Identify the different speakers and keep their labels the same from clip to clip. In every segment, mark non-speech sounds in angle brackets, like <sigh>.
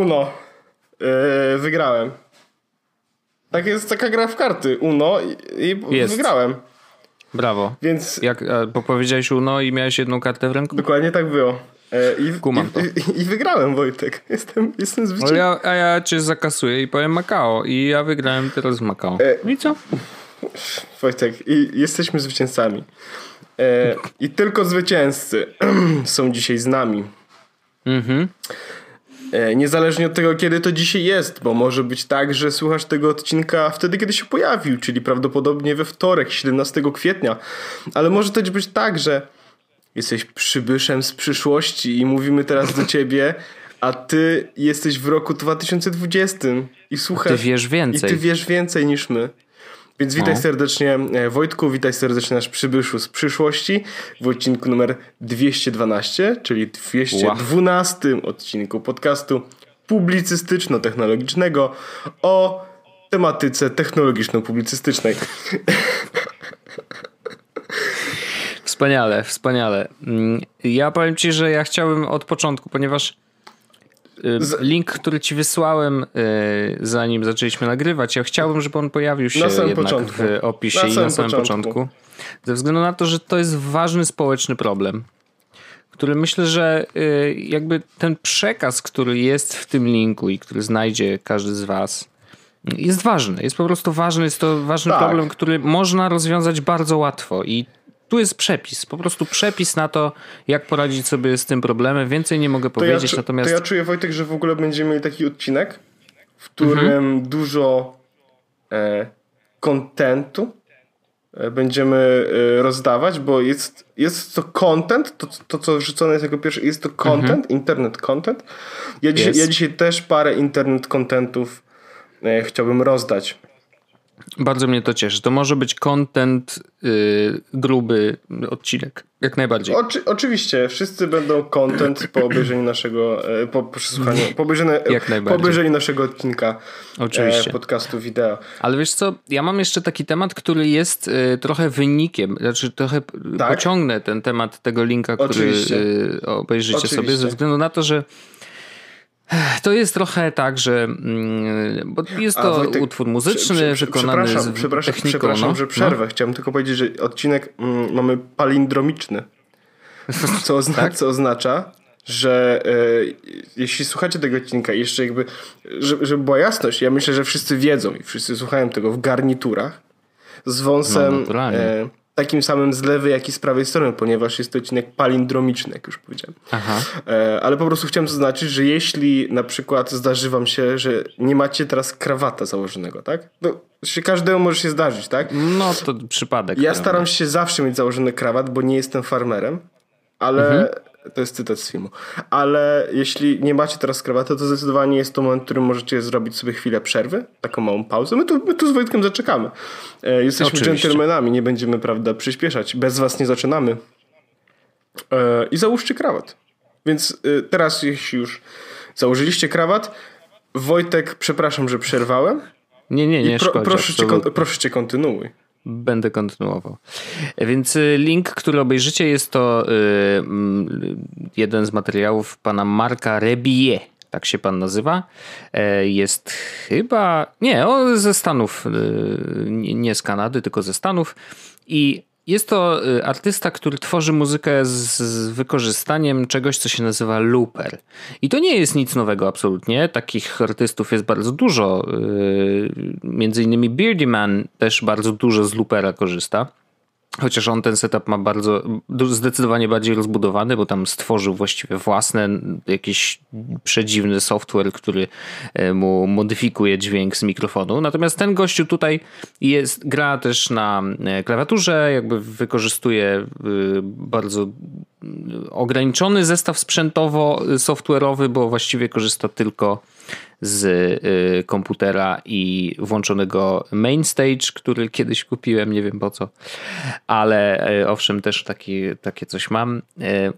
Speaker 1: Uno. Yy, wygrałem. Tak jest taka gra w karty. Uno i, i wygrałem.
Speaker 2: Brawo.
Speaker 1: Więc
Speaker 2: Jak bo powiedziałeś Uno i miałeś jedną kartę w ręku?
Speaker 1: dokładnie tak było. E, I,
Speaker 2: Kumam to.
Speaker 1: i, I wygrałem, Wojtek. <laughs> Jestem, jestem zwycięzcą.
Speaker 2: ja, a ja cię zakasuję i powiem Macao. I ja wygrałem teraz w Macao.
Speaker 1: E,
Speaker 2: I co?
Speaker 1: Wojtek, i jesteśmy zwycięzcami. E, <laughs> I tylko zwycięzcy <clears throat> są dzisiaj z nami.
Speaker 2: Mhm.
Speaker 1: E, niezależnie od tego, kiedy to dzisiaj jest, bo może być tak, że słuchasz tego odcinka wtedy, kiedy się pojawił, czyli prawdopodobnie we wtorek, 17 kwietnia. Ale może też być tak, że jesteś przybyszem z przyszłości i mówimy teraz do ciebie, a ty jesteś w roku 2020 i słuchasz.
Speaker 2: Ty wiesz więcej.
Speaker 1: I ty wiesz więcej niż my. Więc witaj
Speaker 2: No.
Speaker 1: serdecznie e, Wojtku, witaj serdecznie nasz przybyszu z przyszłości w odcinku numer 212, czyli 212 odcinku podcastu publicystyczno-technologicznego o tematyce technologiczno-publicystycznej.
Speaker 2: Wspaniale, wspaniale. Mm, Ja powiem ci, że ja chciałem od początku, ponieważ link, który ci wysłałem, y, zanim zaczęliśmy nagrywać, ja chciałbym, żeby on pojawił się jednak
Speaker 1: początku.
Speaker 2: w opisie
Speaker 1: Na
Speaker 2: i na samym
Speaker 1: początku.
Speaker 2: początku. Ze względu na to, że to jest ważny społeczny problem, który myślę, że y, jakby ten przekaz, który jest w tym linku i który znajdzie każdy z was, jest ważny. Jest po prostu ważny. Jest to ważny
Speaker 1: Tak.
Speaker 2: problem, który można rozwiązać bardzo łatwo i tu jest przepis, po prostu przepis na to, jak poradzić sobie z tym problemem. Więcej nie mogę
Speaker 1: To ja,
Speaker 2: powiedzieć,
Speaker 1: czu-
Speaker 2: natomiast
Speaker 1: to ja czuję, Wojtek, że w ogóle będziemy mieli taki odcinek, w którym
Speaker 2: Mhm.
Speaker 1: dużo e, kontentu e, będziemy e, rozdawać, bo jest, jest to content, to, to co wrzucone jest jako pierwsze, jest to content, internet content. Ja dzisiaj,
Speaker 2: Mhm. Jest.
Speaker 1: ja dzisiaj też parę internet contentów e, chciałbym rozdać.
Speaker 2: Bardzo mnie to cieszy. To może być content y, gruby odcinek, jak najbardziej.
Speaker 1: Oczy, oczywiście, wszyscy będą content po obejrzeniu naszego, e, po, po przesłuchaniu, po obejrzeniu, <laughs>
Speaker 2: Jak
Speaker 1: po
Speaker 2: najbardziej.
Speaker 1: obejrzeniu naszego odcinka
Speaker 2: Oczywiście.
Speaker 1: e, podcastu wideo.
Speaker 2: Ale wiesz co, ja mam jeszcze taki temat, który jest y, trochę wynikiem, znaczy trochę
Speaker 1: Tak?
Speaker 2: pociągnę ten temat tego linka, który
Speaker 1: Oczywiście.
Speaker 2: y, obejrzycie
Speaker 1: Oczywiście.
Speaker 2: sobie, ze względu na to, że to jest trochę tak, że mm, bo jest to
Speaker 1: Wojtek,
Speaker 2: utwór muzyczny,
Speaker 1: prze- prze-
Speaker 2: wykonany
Speaker 1: przepraszam,
Speaker 2: z
Speaker 1: przepraszam,
Speaker 2: techniką.
Speaker 1: przepraszam,
Speaker 2: no.
Speaker 1: że przerwę. Chciałem tylko powiedzieć, że odcinek mm, mamy palindromiczny. <laughs> Co, ozna-
Speaker 2: Tak?
Speaker 1: co oznacza, że e, jeśli słuchacie tego odcinka, jeszcze jakby, żeby, żeby była jasność, ja myślę, że wszyscy wiedzą i wszyscy słuchają tego w garniturach z
Speaker 2: No,
Speaker 1: wąsem
Speaker 2: naturalnie.
Speaker 1: Takim samym z lewej, jak i z prawej strony, ponieważ jest to odcinek palindromiczny, jak już powiedziałem.
Speaker 2: Aha.
Speaker 1: E, ale po prostu chciałem zaznaczyć, że jeśli na przykład zdarzy wam się, że nie macie teraz krawata założonego, tak? No, się każdemu może się zdarzyć, tak?
Speaker 2: No to przypadek.
Speaker 1: Ja staram się zawsze mieć założony krawat, bo nie jestem farmerem, ale to jest cytat z filmu. Ale jeśli nie macie teraz krawatu, to zdecydowanie jest to moment, w którym możecie zrobić sobie chwilę przerwy, taką małą pauzę. My tu, my tu z Wojtkiem zaczekamy. E, jesteśmy
Speaker 2: Oczywiście.
Speaker 1: dżentelmenami, nie będziemy, prawda, przyspieszać. Bez was nie zaczynamy. E, I załóżcie krawat. Więc e, teraz, jeśli już założyliście krawat, Wojtek, przepraszam, że przerwałem.
Speaker 2: Nie, nie, nie
Speaker 1: pro,
Speaker 2: szkodzi.
Speaker 1: proszę, cię, proszę cię, kontynuuj.
Speaker 2: Będę kontynuował. Więc y, link, który obejrzycie, jest to y, mm, jeden z materiałów pana Marka Rebie. Tak się pan nazywa. E, Jest chyba. Nie, on ze Stanów. y, nie- Nie z Kanady, tylko ze Stanów. I jest to y, artysta, który tworzy muzykę z, wykorzystaniem czegoś, co się nazywa looper. I to nie jest nic nowego absolutnie. Takich artystów jest bardzo dużo. y, Między innymi Beardy Man też bardzo dużo z loopera korzysta. Chociaż on ten setup ma bardzo, zdecydowanie bardziej rozbudowany, bo tam stworzył właściwie własny, jakiś przedziwny software, który e, mu modyfikuje dźwięk z mikrofonu. Natomiast ten gościu tutaj jest, gra też na e, klawiaturze, jakby wykorzystuje e, bardzo ograniczony zestaw sprzętowo-software'owy, bo właściwie korzysta tylko z y, komputera i włączonego main stage, który kiedyś kupiłem, nie wiem po co, ale y, owszem, też taki, takie coś mam. Y,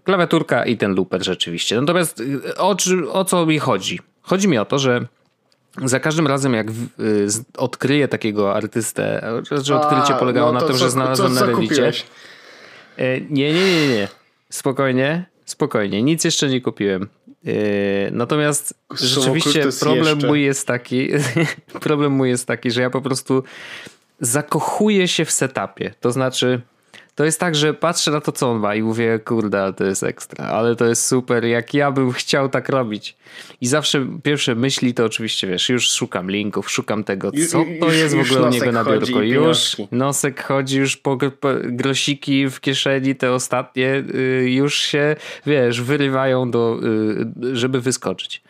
Speaker 2: klawiaturka i ten looper rzeczywiście. Natomiast o, o co mi chodzi? Chodzi mi o to, że za każdym razem, jak odkryję takiego artystę, że odkrycie
Speaker 1: A,
Speaker 2: polegało
Speaker 1: no
Speaker 2: na tym, że znalazłem
Speaker 1: co-
Speaker 2: na Reddicie. Nie, nie, nie, nie. Spokojnie. spokojnie, nic jeszcze nie kupiłem. Yy, natomiast rzeczywiście problem jeszcze. mój jest taki, <laughs> problem mój jest taki, że ja po prostu zakochuję się w setupie. To znaczy, to jest tak, że patrzę na to, co on ma i mówię, kurde, to jest ekstra, ale to jest super, jak ja bym chciał tak robić. I zawsze pierwsze myśli to oczywiście, wiesz, już szukam linków, szukam tego, co to już, jest w ogóle u niego na biurku. Już nosek chodzi, już po, po, grosiki w kieszeni, te ostatnie, y, już się, wiesz, wyrywają do, y, żeby wyskoczyć.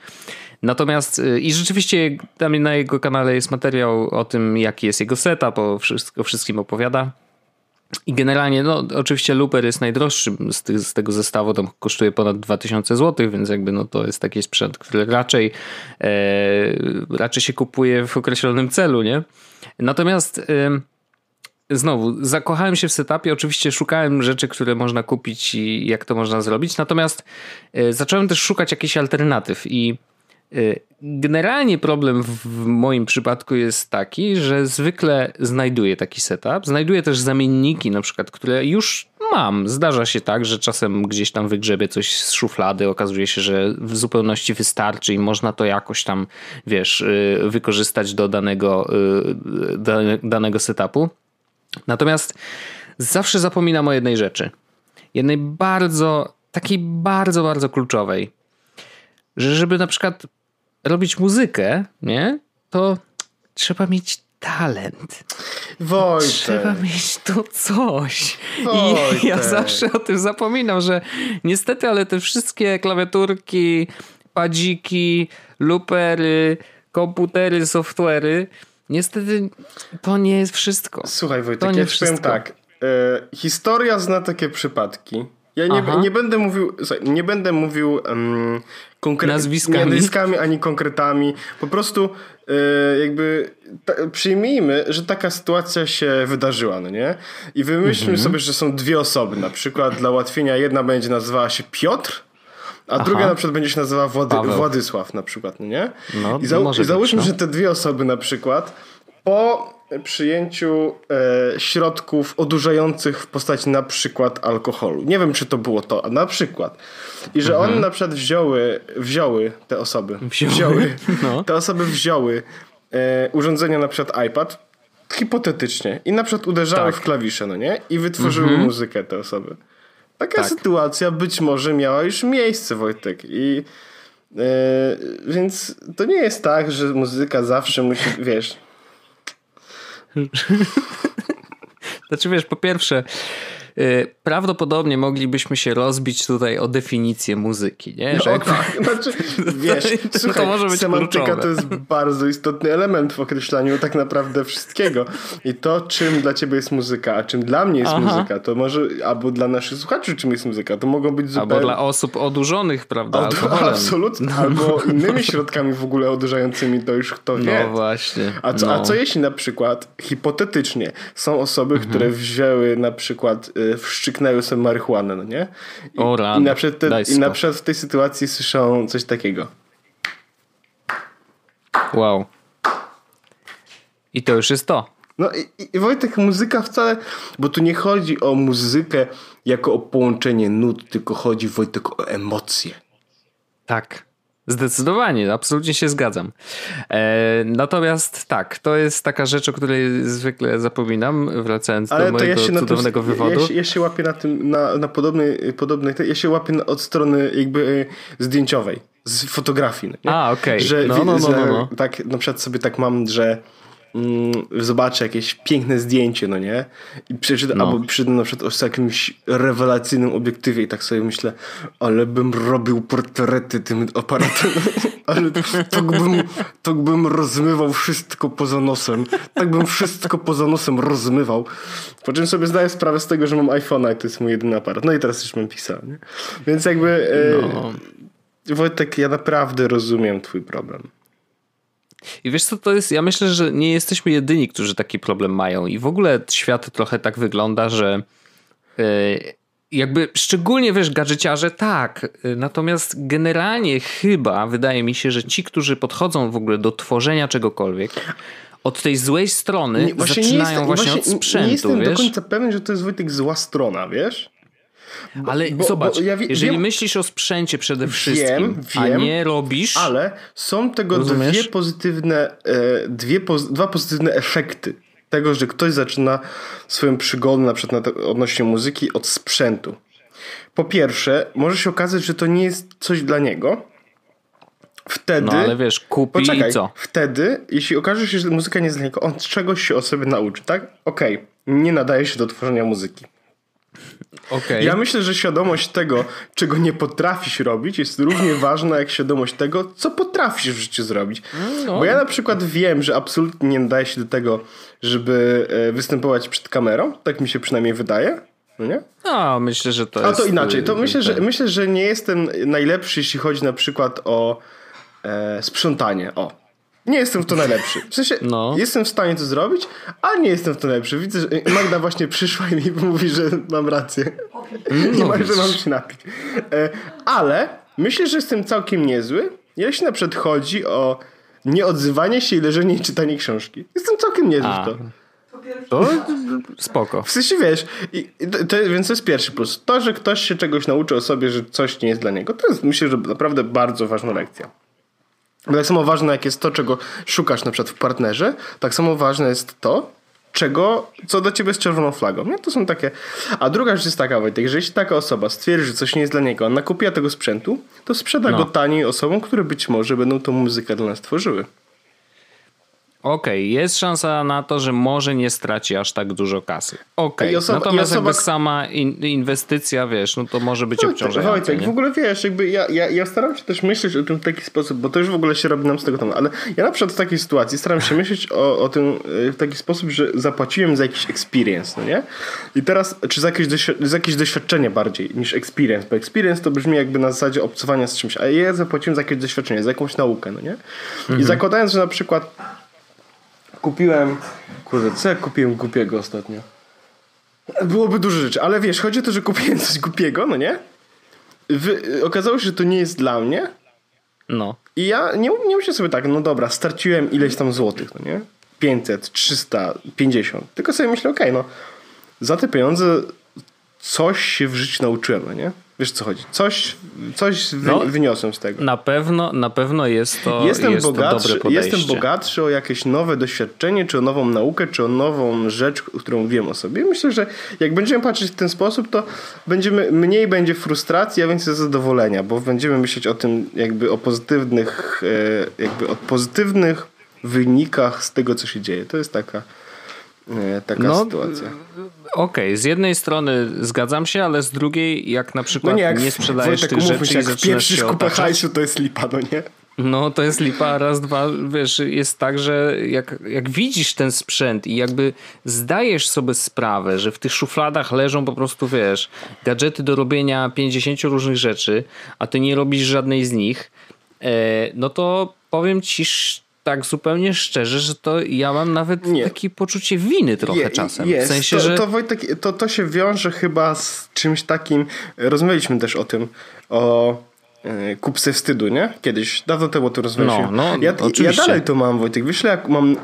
Speaker 2: Natomiast y, i rzeczywiście tam na jego kanale jest materiał o tym, jaki jest jego setup, o, wszystko, o wszystkim opowiada. I generalnie, no oczywiście Looper jest najdroższym z, z, tego zestawu, to kosztuje ponad 2000 zł, więc jakby no to jest taki sprzęt, który raczej, e, raczej się kupuje w określonym celu, nie? Natomiast e, znowu, zakochałem się w setupie, oczywiście szukałem rzeczy, które można kupić i jak to można zrobić, natomiast e, zacząłem też szukać jakichś alternatyw i generalnie problem w moim przypadku jest taki, że zwykle znajduję taki setup, znajduję też zamienniki na przykład, które już mam. Zdarza się tak, że czasem gdzieś tam wygrzebię coś z szuflady, okazuje się, że w zupełności wystarczy i można to jakoś tam, wiesz, y, wykorzystać do danego, y, danego setupu. Natomiast zawsze zapominam o jednej rzeczy. Jednej bardzo, takiej bardzo, bardzo kluczowej. Że żeby na przykład robić muzykę, nie? To trzeba mieć talent.
Speaker 1: Wojtek.
Speaker 2: Trzeba mieć to coś. Wojtek. I ja zawsze o tym zapominam, że niestety, ale te wszystkie klawiaturki, padziki, lupery, komputery, software'y, niestety to nie jest wszystko.
Speaker 1: Słuchaj Wojtek, to ja ci powiem tak. E, historia zna takie przypadki. Ja nie, nie będę mówił, słuchaj, nie będę mówił um,
Speaker 2: nazwiskami.
Speaker 1: nazwiskami ani konkretami. Po prostu e, jakby ta, przyjmijmy, że taka sytuacja się wydarzyła, no nie? I wymyślmy mhm. sobie, że są dwie osoby. Na przykład dla ułatwienia jedna będzie nazywała się Piotr, a Aha. druga na przykład będzie się nazywała Włady- Władysław na przykład, no nie? No, I, za- i załóżmy, być, no. że te dwie osoby na przykład po przyjęciu e, środków odurzających w postaci na przykład alkoholu. Nie wiem, czy to było to, a na przykład. I że mhm. one na przykład wzięły, wzięły te osoby, wzięły, wzięły no. te osoby wzięły e, urządzenia na przykład iPad, hipotetycznie, i na przykład uderzały tak. w klawisze, no nie? I wytworzyły mhm. muzykę te osoby. Taka tak. sytuacja być może miała już miejsce, Wojtek. I e, więc to nie jest tak, że muzyka zawsze musi, wiesz
Speaker 2: znaczy wiesz, po pierwsze, prawdopodobnie moglibyśmy się rozbić tutaj o definicję muzyki, nie?
Speaker 1: Że no, tak, <laughs> znaczy, wiesz, <laughs> to, słuchaj, to może być semantyka kluczowe. to jest bardzo istotny element w określaniu tak naprawdę wszystkiego. I to, czym dla ciebie jest muzyka, a czym dla mnie jest Aha. muzyka, to może, albo dla naszych słuchaczy, czym jest muzyka, to mogą być zupełnie...
Speaker 2: Albo dla osób odurzonych, prawda, Od,
Speaker 1: Absolutnie, no. albo <laughs> innymi środkami w ogóle odurzającymi, to już kto wie.
Speaker 2: No właśnie.
Speaker 1: A co,
Speaker 2: no.
Speaker 1: a co jeśli na przykład, hipotetycznie, są osoby, mhm. które wzięły na przykład, y, wszczyknęły sobie marihuanę, no nie?
Speaker 2: I, o,
Speaker 1: i, na przykład te, I na przykład w tej sytuacji słyszą coś takiego.
Speaker 2: Wow. I to już jest to.
Speaker 1: No i, i Wojtek, muzyka wcale, bo tu nie chodzi o muzykę jako o połączenie nut, tylko chodzi Wojtek o emocje.
Speaker 2: Tak. Zdecydowanie, absolutnie się zgadzam. E, natomiast tak, to jest taka rzecz, o której zwykle zapominam, wracając Ale do mojego ja cudownego tym, wywodu.
Speaker 1: Ja się, ja się łapię na tym, na, na podobnej, podobnej, ja się łapię od strony jakby zdjęciowej, z fotografii.
Speaker 2: Nie? A, okej.
Speaker 1: Okay. No, no, no, no, no. Tak, na przykład sobie tak mam, że mm, zobaczę jakieś piękne zdjęcie, no nie? I przeczytam, no. albo przyjdę na przykład o jakimś rewelacyjnym obiektywie i tak sobie myślę, ale bym robił portrety tym aparatem, <laughs> ale tak bym, tak bym rozmywał wszystko poza nosem. Tak bym wszystko poza nosem rozmywał. Po czym sobie zdaję sprawę z tego, że mam iPhone'a i to jest mój jedyny aparat. No i teraz już mam Pixel, nie? Więc jakby... E, no. Wojtek, ja naprawdę rozumiem twój problem.
Speaker 2: I wiesz co to jest? Ja myślę, że nie jesteśmy jedyni, którzy taki problem mają. I w ogóle świat trochę tak wygląda, że yy, jakby szczególnie wiesz, gadżeciarze tak. Natomiast generalnie chyba wydaje mi się, że ci, którzy podchodzą w ogóle do tworzenia czegokolwiek, od tej złej strony nie, właśnie zaczynają jest, właśnie, właśnie, od sprzętu. Nie
Speaker 1: jestem
Speaker 2: wiesz?
Speaker 1: do końca pewien, że to jest Wojtek zła strona, wiesz?
Speaker 2: Bo, ale bo, zobacz, bo ja wie, jeżeli wiem, myślisz o sprzęcie przede wszystkim, wiem, a nie robisz...
Speaker 1: Ale są tego rozumiesz? dwie pozytywne, e, dwie, dwa pozytywne efekty tego, że ktoś zaczyna swoją przygodę na przykład odnośnie muzyki od sprzętu. Po pierwsze, może się okazać, że to nie jest coś dla niego. Wtedy. No
Speaker 2: ale wiesz, kupi poczekaj, i co?
Speaker 1: Wtedy, jeśli okaże się, że muzyka nie jest dla niego, on czegoś się o sobie nauczy, tak? Okej, okay, nie nadaje się do tworzenia muzyki. Okay. Ja myślę, że świadomość tego, czego nie potrafisz robić, jest równie ważna jak świadomość tego, co potrafisz w życiu zrobić. No. Bo ja na przykład wiem, że absolutnie nie nadaje się do tego, żeby e, występować przed kamerą. Tak mi się przynajmniej wydaje. No nie?
Speaker 2: No, myślę, że to
Speaker 1: A
Speaker 2: jest...
Speaker 1: to inaczej. To myślę, że, myślę, że nie jestem najlepszy, jeśli chodzi na przykład o e, sprzątanie. O, nie jestem w to najlepszy. W sensie no. jestem w stanie to zrobić, ale nie jestem w to najlepszy. Widzę, że Magda właśnie przyszła i mi mówi, że mam rację. No, nie ma, że mam się napić. E, ale myślę, że jestem całkiem niezły, jeśli na przykład chodzi o nieodzywanie się i leżenie i czytanie książki. Jestem całkiem niezły A. w to.
Speaker 2: To spoko.
Speaker 1: W sensie wiesz, i, to, więc to jest pierwszy plus. To, że ktoś się czegoś nauczy o sobie, że coś nie jest dla niego, to jest myślę, że naprawdę bardzo ważna lekcja. Bo tak samo ważne, jak jest to, czego szukasz na przykład w partnerze, tak samo ważne jest to, czego, co do ciebie jest czerwoną flagą. Nie? To są takie. A druga rzecz jest taka, Wojtek, że jeśli taka osoba stwierdzi, że coś nie jest dla niego, on nakupiła tego sprzętu, to sprzeda no. go taniej osobom, które być może będą tą muzykę dla nas tworzyły.
Speaker 2: Okej, okay, jest szansa na to, że może nie straci aż tak dużo kasy. Okej, okay. natomiast osoba... jakby sama in, inwestycja, wiesz, no to może być obciążająca.
Speaker 1: Wojtek, nie? w ogóle wiesz, jakby ja, ja, ja staram się też myśleć o tym w taki sposób, bo to już w ogóle się robi nam z tego tematu, ale ja na przykład w takiej sytuacji staram się myśleć o, o tym e, w taki sposób, że zapłaciłem za jakiś experience, no nie? I teraz, czy za jakieś, za jakieś doświadczenie bardziej niż experience, bo experience to brzmi jakby na zasadzie obcowania z czymś, a ja zapłaciłem za jakieś doświadczenie, za jakąś naukę, no nie? I mhm. zakładając, że na przykład kupiłem. Kurde, co ja kupiłem głupiego ostatnio? Byłoby dużo rzeczy, ale wiesz, chodzi o to, że kupiłem coś głupiego, no nie? Wy, okazało się, że to nie jest dla mnie.
Speaker 2: No.
Speaker 1: I ja nie, nie myślę sobie tak, no dobra, starciłem ileś tam złotych, no nie? 500, 300, 50. Tylko sobie myślę, okej, okay, no za te pieniądze coś się w życiu nauczyłem, no nie? Wiesz co chodzi? Coś, coś no, wyniosłem z tego.
Speaker 2: Na pewno, na pewno jest to, jestem jest bogatszy, to dobre
Speaker 1: podejście. Jestem bogatszy o jakieś nowe doświadczenie, czy o nową naukę, czy o nową rzecz, którą wiem o sobie. Myślę, że jak będziemy patrzeć w ten sposób, to będziemy, mniej będzie frustracji, a więcej zadowolenia, bo będziemy myśleć o tym jakby o pozytywnych, e, jakby o pozytywnych wynikach z tego, co się dzieje. To jest taka taka no, sytuacja.
Speaker 2: Okej, okay. z jednej strony zgadzam się, ale z drugiej, jak na przykład no nie, jak nie sprzedajesz tych rzeczy się,
Speaker 1: jak pierwszy kupę hajsu, to jest lipa, no nie?
Speaker 2: No to jest lipa, raz, dwa, wiesz, jest tak, że jak, jak widzisz ten sprzęt i jakby zdajesz sobie sprawę, że w tych szufladach leżą po prostu, wiesz, gadżety do robienia 50 różnych rzeczy, a ty nie robisz żadnej z nich, e, no to powiem ci tak zupełnie szczerze, że to ja mam nawet nie. takie poczucie winy trochę Je, czasem.
Speaker 1: Jest.
Speaker 2: W sensie,
Speaker 1: to,
Speaker 2: że...
Speaker 1: to, Wojtek, to, to się wiąże chyba z czymś takim, rozmawialiśmy też o tym, o e, kupce wstydu, nie? Kiedyś, dawno temu to rozmawialiśmy.
Speaker 2: No, no,
Speaker 1: ja,
Speaker 2: oczywiście.
Speaker 1: ja dalej to mam, Wojtek. Wyślę, jak mam...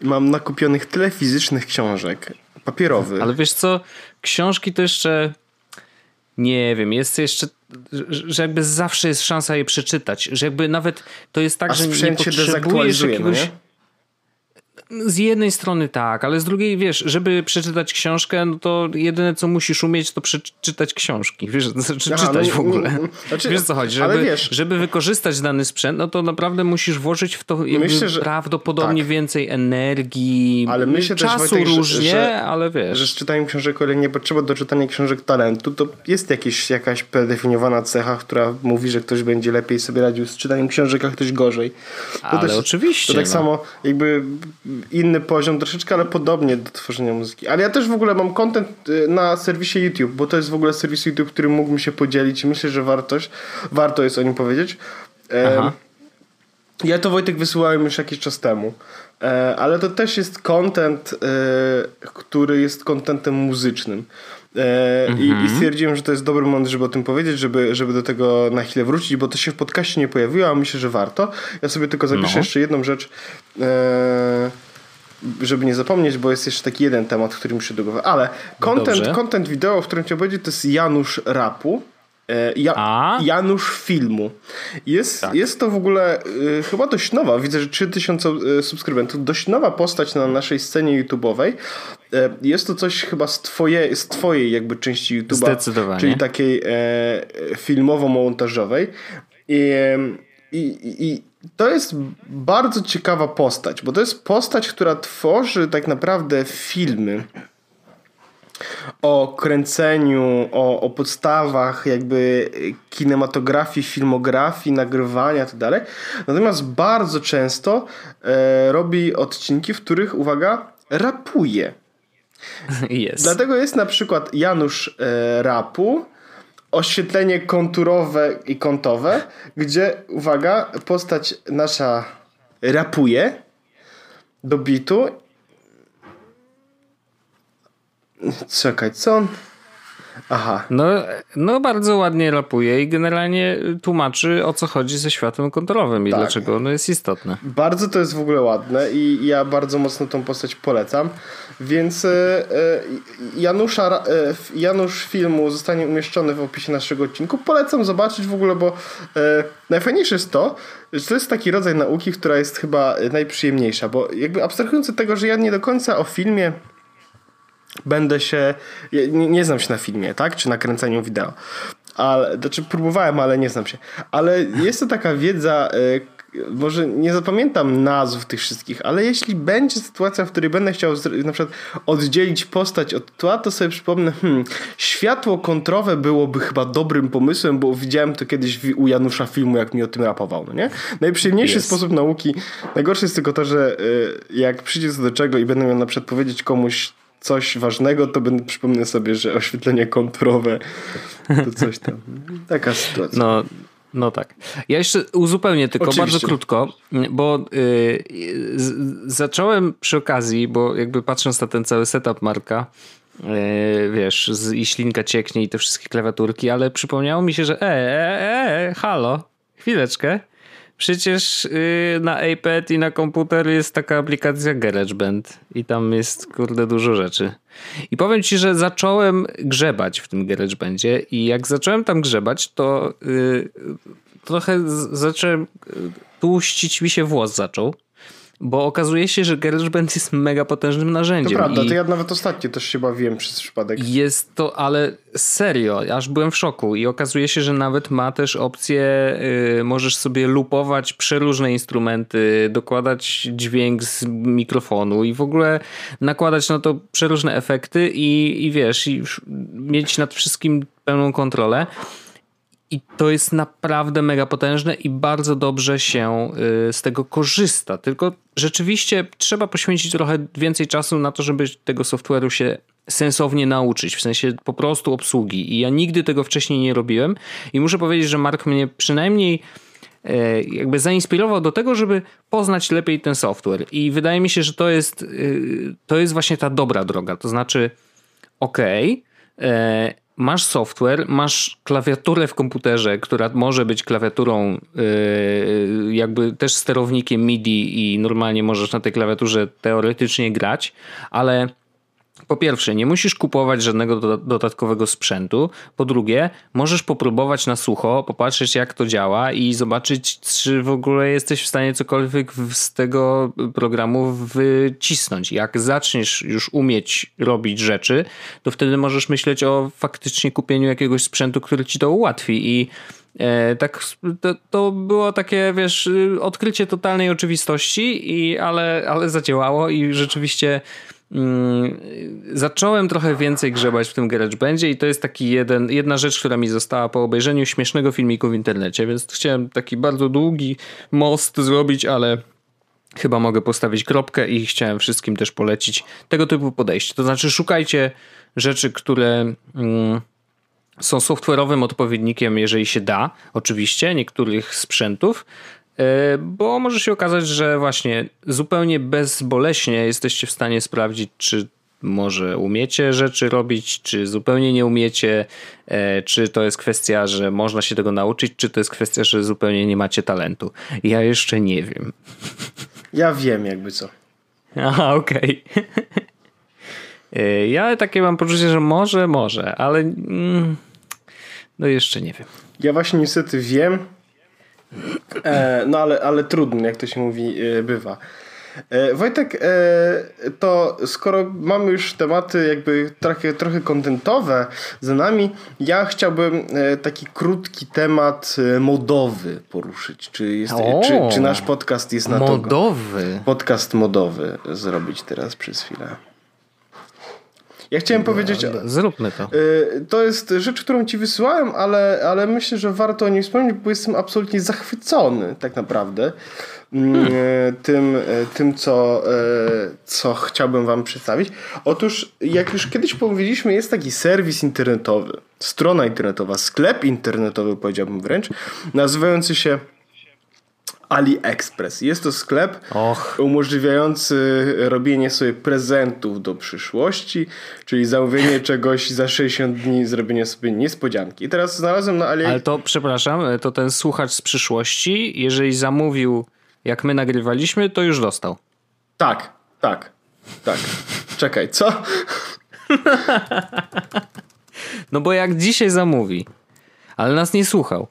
Speaker 1: Mam nakupionych tyle fizycznych książek, papierowych.
Speaker 2: Ale wiesz co, książki to jeszcze nie wiem, jest jeszcze, że jakby zawsze jest szansa je przeczytać, że jakby nawet to jest tak, A że nie potrzebujesz no jakiegoś... No z jednej strony tak, ale z drugiej wiesz, żeby przeczytać książkę, no to jedyne co musisz umieć to przeczytać książki, wiesz, <laughs> znaczy Aha, czytać no, w ogóle. <laughs> Znaczy, wiesz co chodzi, żeby, wiesz, żeby wykorzystać dany sprzęt, no to naprawdę musisz włożyć w to myślę, że, prawdopodobnie tak. więcej energii, ale myślę czasu też, różnie, że, ale wiesz.
Speaker 1: Że z czytaniem książek, o ile nie potrzeba do czytania książek talentu, to jest jakieś, jakaś predefiniowana cecha, która mówi, że ktoś będzie lepiej sobie radził z czytaniem książek, a ktoś gorzej.
Speaker 2: To ale też, oczywiście.
Speaker 1: To tak no. samo jakby inny poziom troszeczkę, ale podobnie do tworzenia muzyki. Ale ja też w ogóle mam content y, na serwisie YouTube, bo to jest w ogóle serwis YouTube, który mógłbym się podzielić i myślę, że wartość, warto jest o nim powiedzieć. Aha. Ja to Wojtek wysyłałem już jakiś czas temu. E, ale to też jest content, e, który jest contentem muzycznym. E, I, I, mhm. stwierdziłem, że to jest dobry moment, żeby o tym powiedzieć, żeby, żeby do tego na chwilę wrócić, bo to się w podcaście nie pojawiło, a myślę, że warto. Ja sobie tylko zapiszę no. jeszcze jedną rzecz żeby nie zapomnieć, bo jest jeszcze taki jeden temat, który muszę do głowy. Ale content, content wideo, o którym chciałem powiedzieć, to jest Janusz Rapu. E, ja, Janusz Filmu. Jest, tak. jest to w ogóle y, chyba dość nowa, widzę, że 3000 y, subskrybentów, dość nowa postać na naszej scenie YouTube'owej. Y, jest to coś chyba z, twoje, z twojej jakby części YouTube'a.
Speaker 2: Zdecydowanie.
Speaker 1: Czyli takiej e, filmowo-montażowej. I, i, i to jest bardzo ciekawa postać, bo to jest postać, która tworzy tak naprawdę filmy o kręceniu, o, o podstawach jakby kinematografii, filmografii, nagrywania itd. Tak Natomiast bardzo często e, robi odcinki, w których, uwaga, rapuje. <laughs>
Speaker 2: Yes.
Speaker 1: Dlatego jest na przykład Janusz e, Rapu, oświetlenie konturowe i kątowe, gdzie, uwaga, postać nasza rapuje do bitu. Czekaj, co on... Aha.
Speaker 2: No, no bardzo ładnie rapuje i generalnie tłumaczy o co chodzi ze światłem kontrolowym i tak. dlaczego ono jest istotne.
Speaker 1: Bardzo to jest w ogóle ładne i ja bardzo mocno tą postać polecam. Więc e, e, Janusza, e, Janusz filmu zostanie umieszczony w opisie naszego odcinku. Polecam zobaczyć w ogóle, bo najfajniejsze jest to, że to jest taki rodzaj nauki, która jest chyba najprzyjemniejsza, bo jakby abstrahując od tego, że ja nie do końca o filmie będę się. Nie, nie znam się na filmie, tak? Czy na kręceniu wideo. Ale, znaczy próbowałem, ale nie znam się. Ale jest to taka wiedza, y, może nie zapamiętam nazw tych wszystkich, ale jeśli będzie sytuacja, w której będę chciał na przykład oddzielić postać od tła, to sobie przypomnę, hmm, światło kontrowe byłoby chyba dobrym pomysłem, bo widziałem to kiedyś u Janusza filmu, jak mi o tym rapował, no nie? Najprzyjemniejszy yes. sposób nauki. Najgorsze jest tylko to, że y, jak przyjdzie co do czego i będę miał na przykład powiedzieć komuś coś ważnego, to będę przypomnę sobie, że oświetlenie konturowe to coś tam. Taka sytuacja.
Speaker 2: No, no tak. Ja jeszcze uzupełnię tylko Oczywiście. bardzo krótko, bo yy, z, zacząłem przy okazji, bo jakby patrząc na ten cały setup Marka, Yy, wiesz, z, i ślinka cieknie i te wszystkie klawiaturki, ale przypomniało mi się, że e, e, e halo, chwileczkę. Przecież yy, na iPad i na komputer jest taka aplikacja GarageBand i tam jest kurde dużo rzeczy. I powiem ci, że zacząłem grzebać w tym GarageBandzie i jak zacząłem tam grzebać, to yy, trochę zacząłem y, tłuścić mi się włos zaczął bo okazuje się, że GarageBand jest mega potężnym narzędziem.
Speaker 1: To prawda, to ja nawet ostatnio też się bawiłem przez przypadek.
Speaker 2: Jest to, ale serio, aż byłem w szoku i okazuje się, że nawet ma też opcję, yy, możesz sobie lupować przeróżne instrumenty, dokładać dźwięk z mikrofonu i w ogóle nakładać na to przeróżne efekty i, i wiesz, i mieć nad wszystkim pełną kontrolę. I to jest naprawdę mega potężne i bardzo dobrze się y, z tego korzysta. Tylko rzeczywiście trzeba poświęcić trochę więcej czasu na to, żeby tego software'u się sensownie nauczyć, w sensie po prostu obsługi. I ja nigdy tego wcześniej nie robiłem i muszę powiedzieć, że Mark mnie przynajmniej e, jakby zainspirował do tego, żeby poznać lepiej ten software. I wydaje mi się, że to jest, y, to jest właśnie ta dobra droga. To znaczy, okej, okay, e, masz software, masz klawiaturę w komputerze, która może być klawiaturą yy, jakby też sterownikiem MIDI i normalnie możesz na tej klawiaturze teoretycznie grać, ale po pierwsze, nie musisz kupować żadnego dodatkowego sprzętu. Po drugie, możesz popróbować na sucho, popatrzeć jak to działa i zobaczyć, czy w ogóle jesteś w stanie cokolwiek z tego programu wycisnąć. Jak zaczniesz już umieć robić rzeczy, to wtedy możesz myśleć o faktycznie kupieniu jakiegoś sprzętu, który ci to ułatwi i e, tak, to, to, było takie, wiesz, odkrycie totalnej oczywistości, i, ale, ale zadziałało i rzeczywiście zacząłem trochę więcej grzebać w tym GarageBandzie i to jest taki jeden, jedna rzecz, która mi została po obejrzeniu śmiesznego filmiku w internecie, więc chciałem taki bardzo długi most zrobić, ale chyba mogę postawić kropkę i chciałem wszystkim też polecić tego typu podejście. To znaczy szukajcie rzeczy, które mm, są software'owym odpowiednikiem, jeżeli się da, oczywiście, niektórych sprzętów, bo może się okazać, że właśnie zupełnie bezboleśnie jesteście w stanie sprawdzić, czy może umiecie rzeczy robić, czy zupełnie nie umiecie, e, czy to jest kwestia, że można się tego nauczyć, czy to jest kwestia, że zupełnie nie macie talentu. Ja jeszcze nie wiem. <laughs>
Speaker 1: Ja wiem, jakby co.
Speaker 2: Aha, okej. Okay. ja takie mam poczucie, że może, może, ale mm, no jeszcze nie wiem.
Speaker 1: Ja właśnie niestety wiem, e, no ale, ale trudno, jak to się mówi, e, bywa. E, Wojtek, e, to skoro mamy już tematy jakby trochę, trochę kontentowe za nami, ja chciałbym e, taki krótki temat modowy poruszyć. Czy, jest, czy, czy, nasz podcast jest na
Speaker 2: modowy. to? Modowy?
Speaker 1: Podcast modowy zrobić teraz przez chwilę. Ja chciałem no, powiedzieć.
Speaker 2: Zróbmy to.
Speaker 1: To jest rzecz, którą ci wysyłałem, ale, ale myślę, że warto o niej wspomnieć, bo jestem absolutnie zachwycony tak naprawdę hmm. tym, tym co, co chciałbym Wam przedstawić. Otóż, jak już kiedyś powiedzieliśmy, jest taki serwis internetowy, strona internetowa, sklep internetowy, powiedziałbym wręcz, nazywający się AliExpress. Jest to sklep Och. umożliwiający robienie sobie prezentów do przyszłości, czyli zamówienie <laughs> czegoś za 60 dni, zrobienie sobie niespodzianki. I teraz znalazłem na AliExpress.
Speaker 2: Ale to, przepraszam, to ten słuchacz z przyszłości, jeżeli zamówił jak my nagrywaliśmy, to już dostał.
Speaker 1: Tak, tak, tak. Czekaj, co? <laughs>
Speaker 2: no bo jak dzisiaj zamówi, ale nas nie słuchał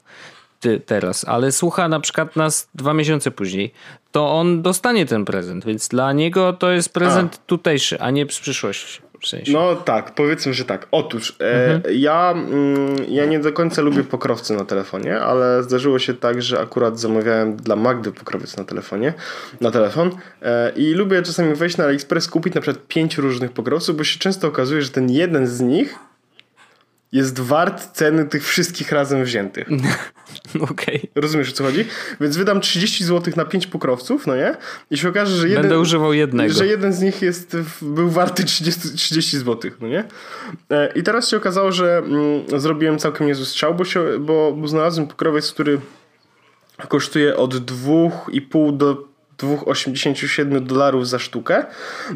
Speaker 2: ty teraz, ale słucha na przykład nas dwa miesiące później, to on dostanie ten prezent, więc dla niego to jest prezent a. tutejszy, a nie z przyszłości. W sensie.
Speaker 1: No tak, powiedzmy, że tak. Otóż e, mhm. ja, mm, ja nie do końca lubię pokrowce na telefonie, ale zdarzyło się tak, że akurat zamawiałem dla Magdy pokrowiec na telefonie, na telefon e, i lubię czasami wejść na AliExpress, kupić na przykład pięć różnych pokrowców, bo się często okazuje, że ten jeden z nich jest wart ceny tych wszystkich razem wziętych. <laughs>
Speaker 2: Okej. Okay.
Speaker 1: Rozumiesz o co chodzi? Więc wydam 30 zł na 5 pokrowców, no nie? I się okaże, że jeden,
Speaker 2: Będę używał jednego.
Speaker 1: Że jeden z nich jest, był warty 30, 30 zł, no nie? E, I teraz się okazało, że mm, zrobiłem całkiem niezły strzał, bo, się, bo, bo znalazłem pokrowiec, który kosztuje od 2,5 do 2,87 dolarów za sztukę.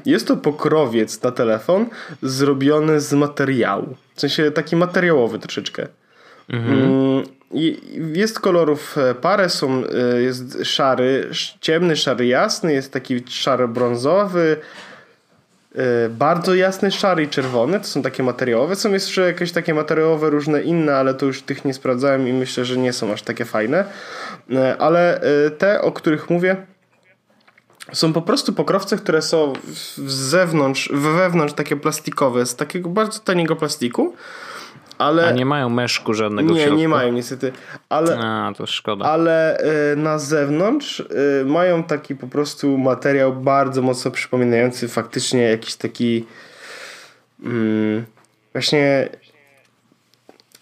Speaker 1: Jest to pokrowiec na telefon zrobiony z materiału. W sensie taki materiałowy troszeczkę. Mhm. Mm, jest kolorów e, parę, są, e, jest szary, ciemny, szary, jasny, jest taki szary brązowy, e, bardzo jasny, szary i czerwony, to są takie materiałowe. Są jeszcze jakieś takie materiałowe, różne inne, ale to już tych nie sprawdzałem i myślę, że nie są aż takie fajne. Ale te, o których mówię, są po prostu pokrowce, które są z zewnątrz, wewnątrz takie plastikowe, z takiego bardzo taniego plastiku. Ale,
Speaker 2: A nie mają meszku żadnego
Speaker 1: Nie, nie mają niestety. Ale,
Speaker 2: A, to szkoda.
Speaker 1: Ale y, na zewnątrz y, mają taki po prostu materiał bardzo mocno przypominający faktycznie jakiś taki mm, właśnie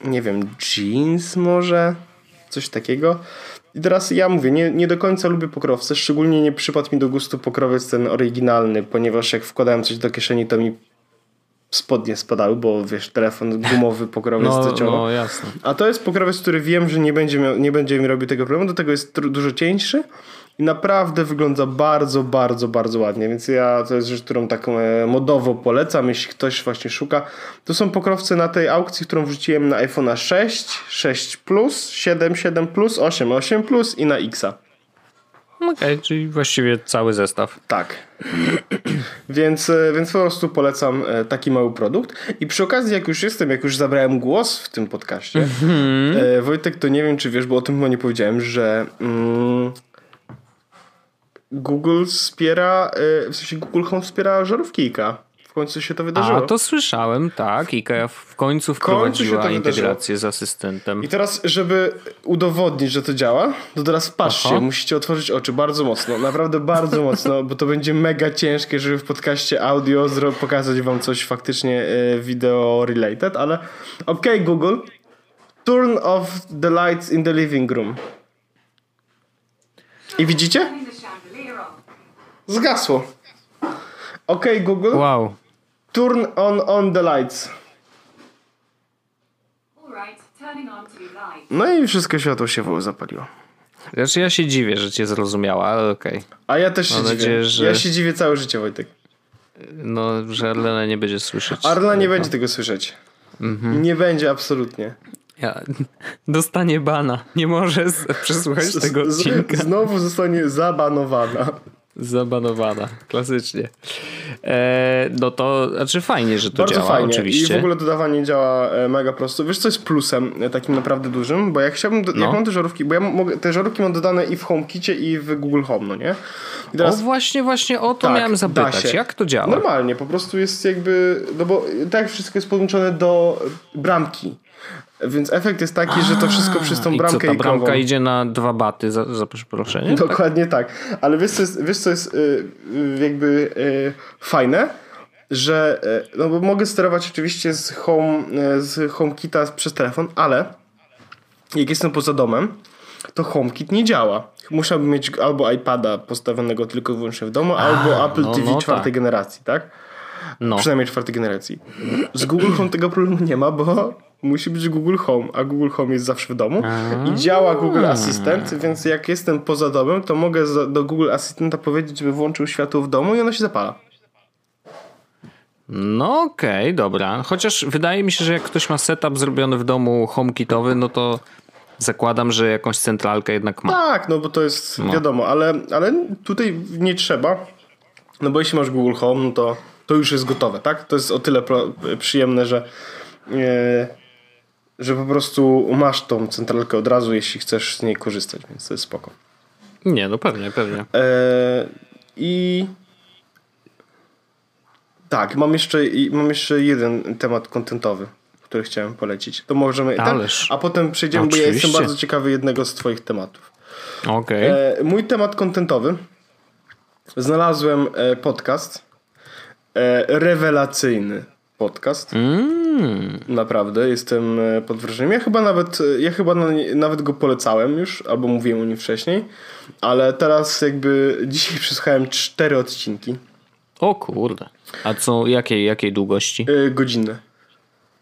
Speaker 1: nie wiem, jeans może? Coś takiego. I teraz ja mówię, nie, nie do końca lubię pokrowce, szczególnie nie przypadł mi do gustu pokrowiec ten oryginalny, ponieważ jak wkładałem coś do kieszeni, to mi spodnie spadały, bo wiesz, telefon gumowy <laughs> pokrowiec
Speaker 2: no, No, jasne.
Speaker 1: A to jest pokrowiec, który wiem, że nie będzie, miał, nie będzie mi robił tego problemu, do tego jest dużo cieńszy i naprawdę wygląda bardzo, bardzo, bardzo ładnie, więc ja to jest rzecz, którą tak e, modowo polecam, jeśli ktoś właśnie szuka. To są pokrowce na tej aukcji, którą wrzuciłem na iPhone'a 6, 6 Plus, 7, 7 Plus, 8, 8 Plus i na Xa.
Speaker 2: Okej, okay, czyli właściwie cały zestaw.
Speaker 1: Tak. <clears throat> więc, e, więc po prostu polecam e, taki mały produkt. I przy okazji, jak już jestem, jak już zabrałem głos w tym podcaście, -hmm. Wojtek, to nie wiem, czy wiesz, bo o tym chyba nie powiedziałem, że mm, Google wspiera, y, w sensie Google Home wspiera żarówki IKEA. W końcu się to wydarzyło.
Speaker 2: A, to słyszałem, tak. IKEA w końcu wprowadziła końcu integrację z asystentem.
Speaker 1: I teraz, żeby udowodnić, że to działa, to teraz patrzcie, Aha. musicie otworzyć oczy bardzo mocno. Naprawdę bardzo mocno, bo to będzie mega ciężkie, żeby w podcaście audio pokazać wam coś faktycznie y, video related, ale ok Google, turn off the lights in the living room. I widzicie? Zgasło. OK, Google.
Speaker 2: Wow.
Speaker 1: Turn on on the lights. No i wszystko światło się zapaliło.
Speaker 2: Znaczy ja się dziwię, że cię zrozumiała, ale okej. Okay.
Speaker 1: A ja też się Mam dziwię. Nadzieję, że... Ja się dziwię całe życie, Wojtek.
Speaker 2: No, że Arlena nie będzie słyszeć.
Speaker 1: Arlena nie będzie tego słyszeć. Mhm. Nie będzie absolutnie.
Speaker 2: Ja, <laughs> dostanie bana. Nie może przesłuchać tego odcinka.
Speaker 1: znowu zostanie zabanowana.
Speaker 2: Zabanowana, klasycznie. E, no to znaczy fajnie, że to
Speaker 1: Bardzo
Speaker 2: działa,
Speaker 1: fajnie.
Speaker 2: oczywiście.
Speaker 1: I w ogóle dodawanie działa e, mega prosto. Wiesz, co jest plusem e, takim naprawdę dużym? Bo jak chciałbym, do,
Speaker 2: No.
Speaker 1: jak mam te żarówki, bo ja mogę, te żarówki mam dodane i w HomeKicie i w Google Home, no nie? I
Speaker 2: O właśnie, właśnie o to
Speaker 1: Tak,
Speaker 2: miałem zapytać. Jak to działa?
Speaker 1: Normalnie, po prostu jest jakby, no bo tak wszystko jest podłączone do bramki. Więc efekt jest taki, że to wszystko przez tą
Speaker 2: I co,
Speaker 1: bramkę
Speaker 2: ta bramka idzie na dwa baty, za, za przeproszenie?
Speaker 1: Dokładnie tak. Ale wiesz co jest, wiesz, co jest y, y, jakby y, fajne? Że no bo mogę sterować oczywiście z, home, z HomeKita przez telefon, ale jak jestem poza domem, to HomeKit nie działa. Musiałbym mieć albo iPada postawionego tylko i wyłącznie w domu, albo Apple
Speaker 2: no,
Speaker 1: TV
Speaker 2: no
Speaker 1: czwartej
Speaker 2: tak.
Speaker 1: generacji, tak?
Speaker 2: No.
Speaker 1: Przynajmniej czwartej generacji. Z Google Home tego problemu nie ma, bo musi być Google Home, a Google Home jest zawsze w domu i działa Google Assistant, więc jak jestem poza domem, to mogę do Google Assistanta powiedzieć, żeby włączył światło w domu i ono się zapala.
Speaker 2: No okej, dobra. Chociaż wydaje mi się, że jak ktoś ma setup zrobiony w domu HomeKitowy, no to zakładam, że jakąś centralkę jednak ma.
Speaker 1: Tak, no bo to jest wiadomo, ale, ale tutaj nie trzeba, no bo jeśli masz Google Home, no to, to już jest gotowe, tak? To jest o tyle przyjemne, że e, że po prostu masz tą centralkę od razu, jeśli chcesz z niej korzystać, więc to jest spoko.
Speaker 2: Nie, no pewnie, pewnie.
Speaker 1: E, I tak, mam jeszcze, mam jeszcze jeden temat kontentowy, który chciałem polecić. To możemy. ten-
Speaker 2: Ależ.
Speaker 1: a potem przejdziemy, bo ja
Speaker 2: Oczywiście.
Speaker 1: jestem bardzo ciekawy jednego z Twoich tematów.
Speaker 2: Okej.
Speaker 1: E, mój temat kontentowy. Znalazłem podcast. E, rewelacyjny podcast.
Speaker 2: Mm.
Speaker 1: Naprawdę, jestem e, pod wrażeniem. Ja chyba nawet, e, ja chyba na, nawet go polecałem już, albo mówiłem o nim wcześniej, ale teraz jakby dzisiaj <laughs> przesłuchałem cztery odcinki
Speaker 2: O kurde. A co, jakiej, jakiej długości?
Speaker 1: e, godzinne.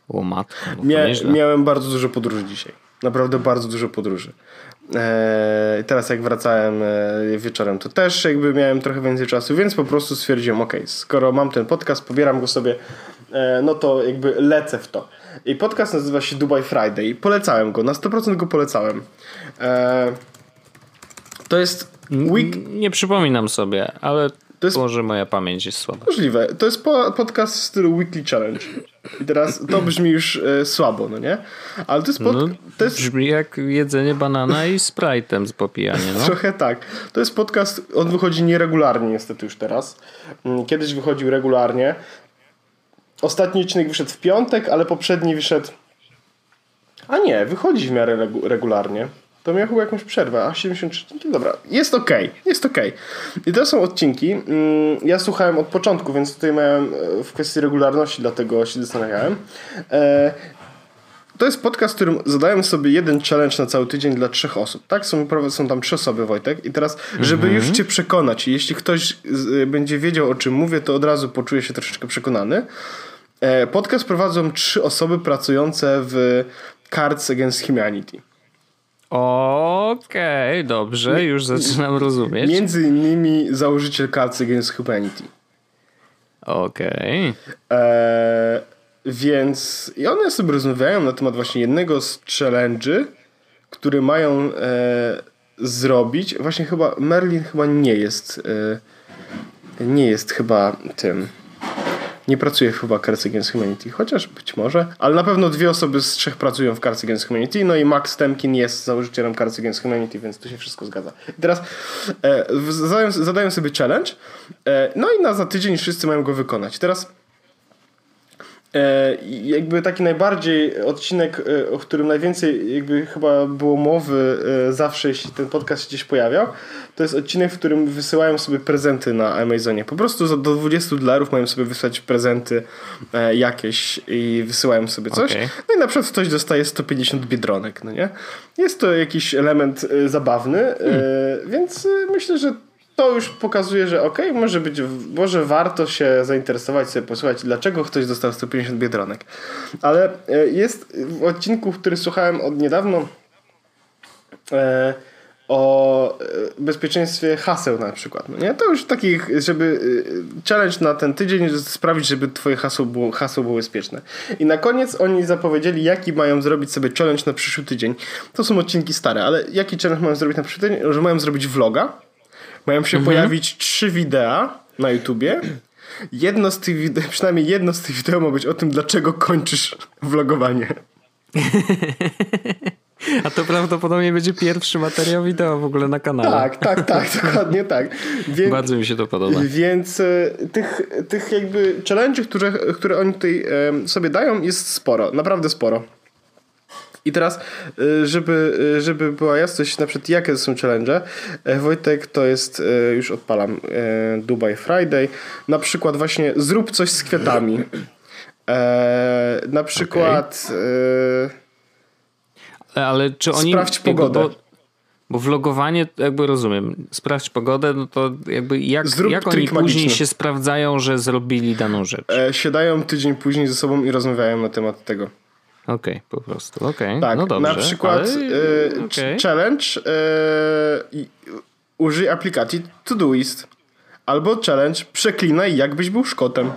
Speaker 2: O matko, no
Speaker 1: Mia, miałem bardzo dużo podróży dzisiaj. Naprawdę bardzo dużo podróży. E, teraz jak wracałem e, wieczorem, to też jakby miałem trochę więcej czasu, więc po prostu stwierdziłem, ok, skoro mam ten podcast, pobieram go sobie, e, no to jakby lecę w to. I podcast nazywa się Dubai Friday. Polecałem go, na 100% go polecałem. To jest week,
Speaker 2: Nie przypominam sobie, ale
Speaker 1: To jest-
Speaker 2: może moja pamięć jest słaba.
Speaker 1: Możliwe. To jest po, podcast w stylu Weekly Challenge. I teraz to brzmi już e, słabo, no nie? Ale to jest, pod,
Speaker 2: No,
Speaker 1: to jest
Speaker 2: Brzmi jak jedzenie banana i sprite'em z popijanie, no.
Speaker 1: trochę tak. To jest podcast, on wychodzi nieregularnie niestety już teraz. Mm, Kiedyś wychodził regularnie. Ostatni odcinek wyszedł w piątek, ale poprzedni wyszedł... A nie, wychodzi w miarę regu- regularnie. To miał chyba jakąś przerwę, a 73, no to dobra, jest okej, jest okej. I to są odcinki, mm, ja słuchałem od początku, więc tutaj miałem e, w kwestii regularności, dlatego się zastanawiałem. E, to jest podcast, w którym zadają sobie jeden challenge na cały tydzień dla trzech osób. Tak? Są, są tam trzy osoby, Wojtek. I teraz, żeby już cię przekonać, jeśli ktoś z, będzie wiedział, o czym mówię, to od razu poczuje się troszeczkę przekonany. E, podcast prowadzą trzy osoby pracujące w Cards Against Humanity.
Speaker 2: Okej, dobrze, już zaczynam rozumieć.
Speaker 1: Między innymi założyciel Cards Against Humanity.
Speaker 2: Okej.
Speaker 1: E, więc i one sobie rozmawiają na temat właśnie jednego z challenge'y, który mają e, zrobić. Właśnie chyba Merlin chyba nie jest e, nie jest chyba tym nie pracuje chyba Cards Against Humanity, chociaż być może, ale na pewno dwie osoby z trzech pracują w Cards Against Humanity, no i Max Temkin jest założycielem Cards Against Humanity, więc tu się wszystko zgadza. I teraz e, zadają, zadają sobie challenge, e, no i na za tydzień wszyscy mają go wykonać. Teraz jakby taki najbardziej odcinek, e, o którym najwięcej jakby chyba było mowy e, zawsze, jeśli ten podcast się gdzieś pojawiał, to jest odcinek, w którym wysyłają sobie prezenty na Amazonie. Po prostu do 20 dolarów mają sobie wysłać prezenty e, jakieś i wysyłają sobie coś.
Speaker 2: Okej.
Speaker 1: No i na przykład ktoś dostaje 150 biedronek, no nie? Jest to jakiś element e, zabawny, e, więc e, myślę, że to już pokazuje, że okej, może być, może warto się zainteresować, sobie posłuchać, dlaczego ktoś dostał 150 biedronek. Ale e, jest w odcinku, który słuchałem od niedawno e, o e, bezpieczeństwie haseł na przykład. No nie? To już takich, żeby challenge na ten tydzień sprawić, żeby twoje hasło było, hasło było bezpieczne. I na koniec oni zapowiedzieli, jaki mają zrobić sobie challenge na przyszły tydzień. To są odcinki stare, ale jaki challenge mają zrobić na przyszły tydzień? Że mają zrobić vloga mają się pojawić trzy wideo na YouTubie. Jedno z tych wideo, przynajmniej jedno z tych wideo ma być o tym, dlaczego kończysz vlogowanie. <laughs>
Speaker 2: A to prawdopodobnie będzie pierwszy materiał wideo w ogóle na kanale.
Speaker 1: Tak, tak, tak, <laughs> dokładnie tak.
Speaker 2: Więc, Bardzo mi się to podoba.
Speaker 1: Więc e, tych, tych jakby challenge'ów, które, które oni tutaj sobie dają jest sporo, naprawdę sporo. I teraz, e, żeby, żeby była jasność, na przykład jakie są challenge, Wojtek to jest, już odpalam, Dubai Friday, na przykład właśnie zrób coś z kwiatami. na przykład... Okay
Speaker 2: ale czy oni...
Speaker 1: Sprawdź pogodę.
Speaker 2: Bo, bo vlogowanie, jakby rozumiem, sprawdź pogodę, no to jakby jak, jak oni później magiczny. się sprawdzają, że zrobili daną rzecz?
Speaker 1: E, siadają tydzień później ze sobą i rozmawiają na temat tego.
Speaker 2: Okej, okay, po prostu. Okay.
Speaker 1: tak,
Speaker 2: no dobrze.
Speaker 1: Na przykład ale... e, okay. challenge e, użyj aplikacji Todoist. Albo challenge przeklinaj jakbyś był Szkotem.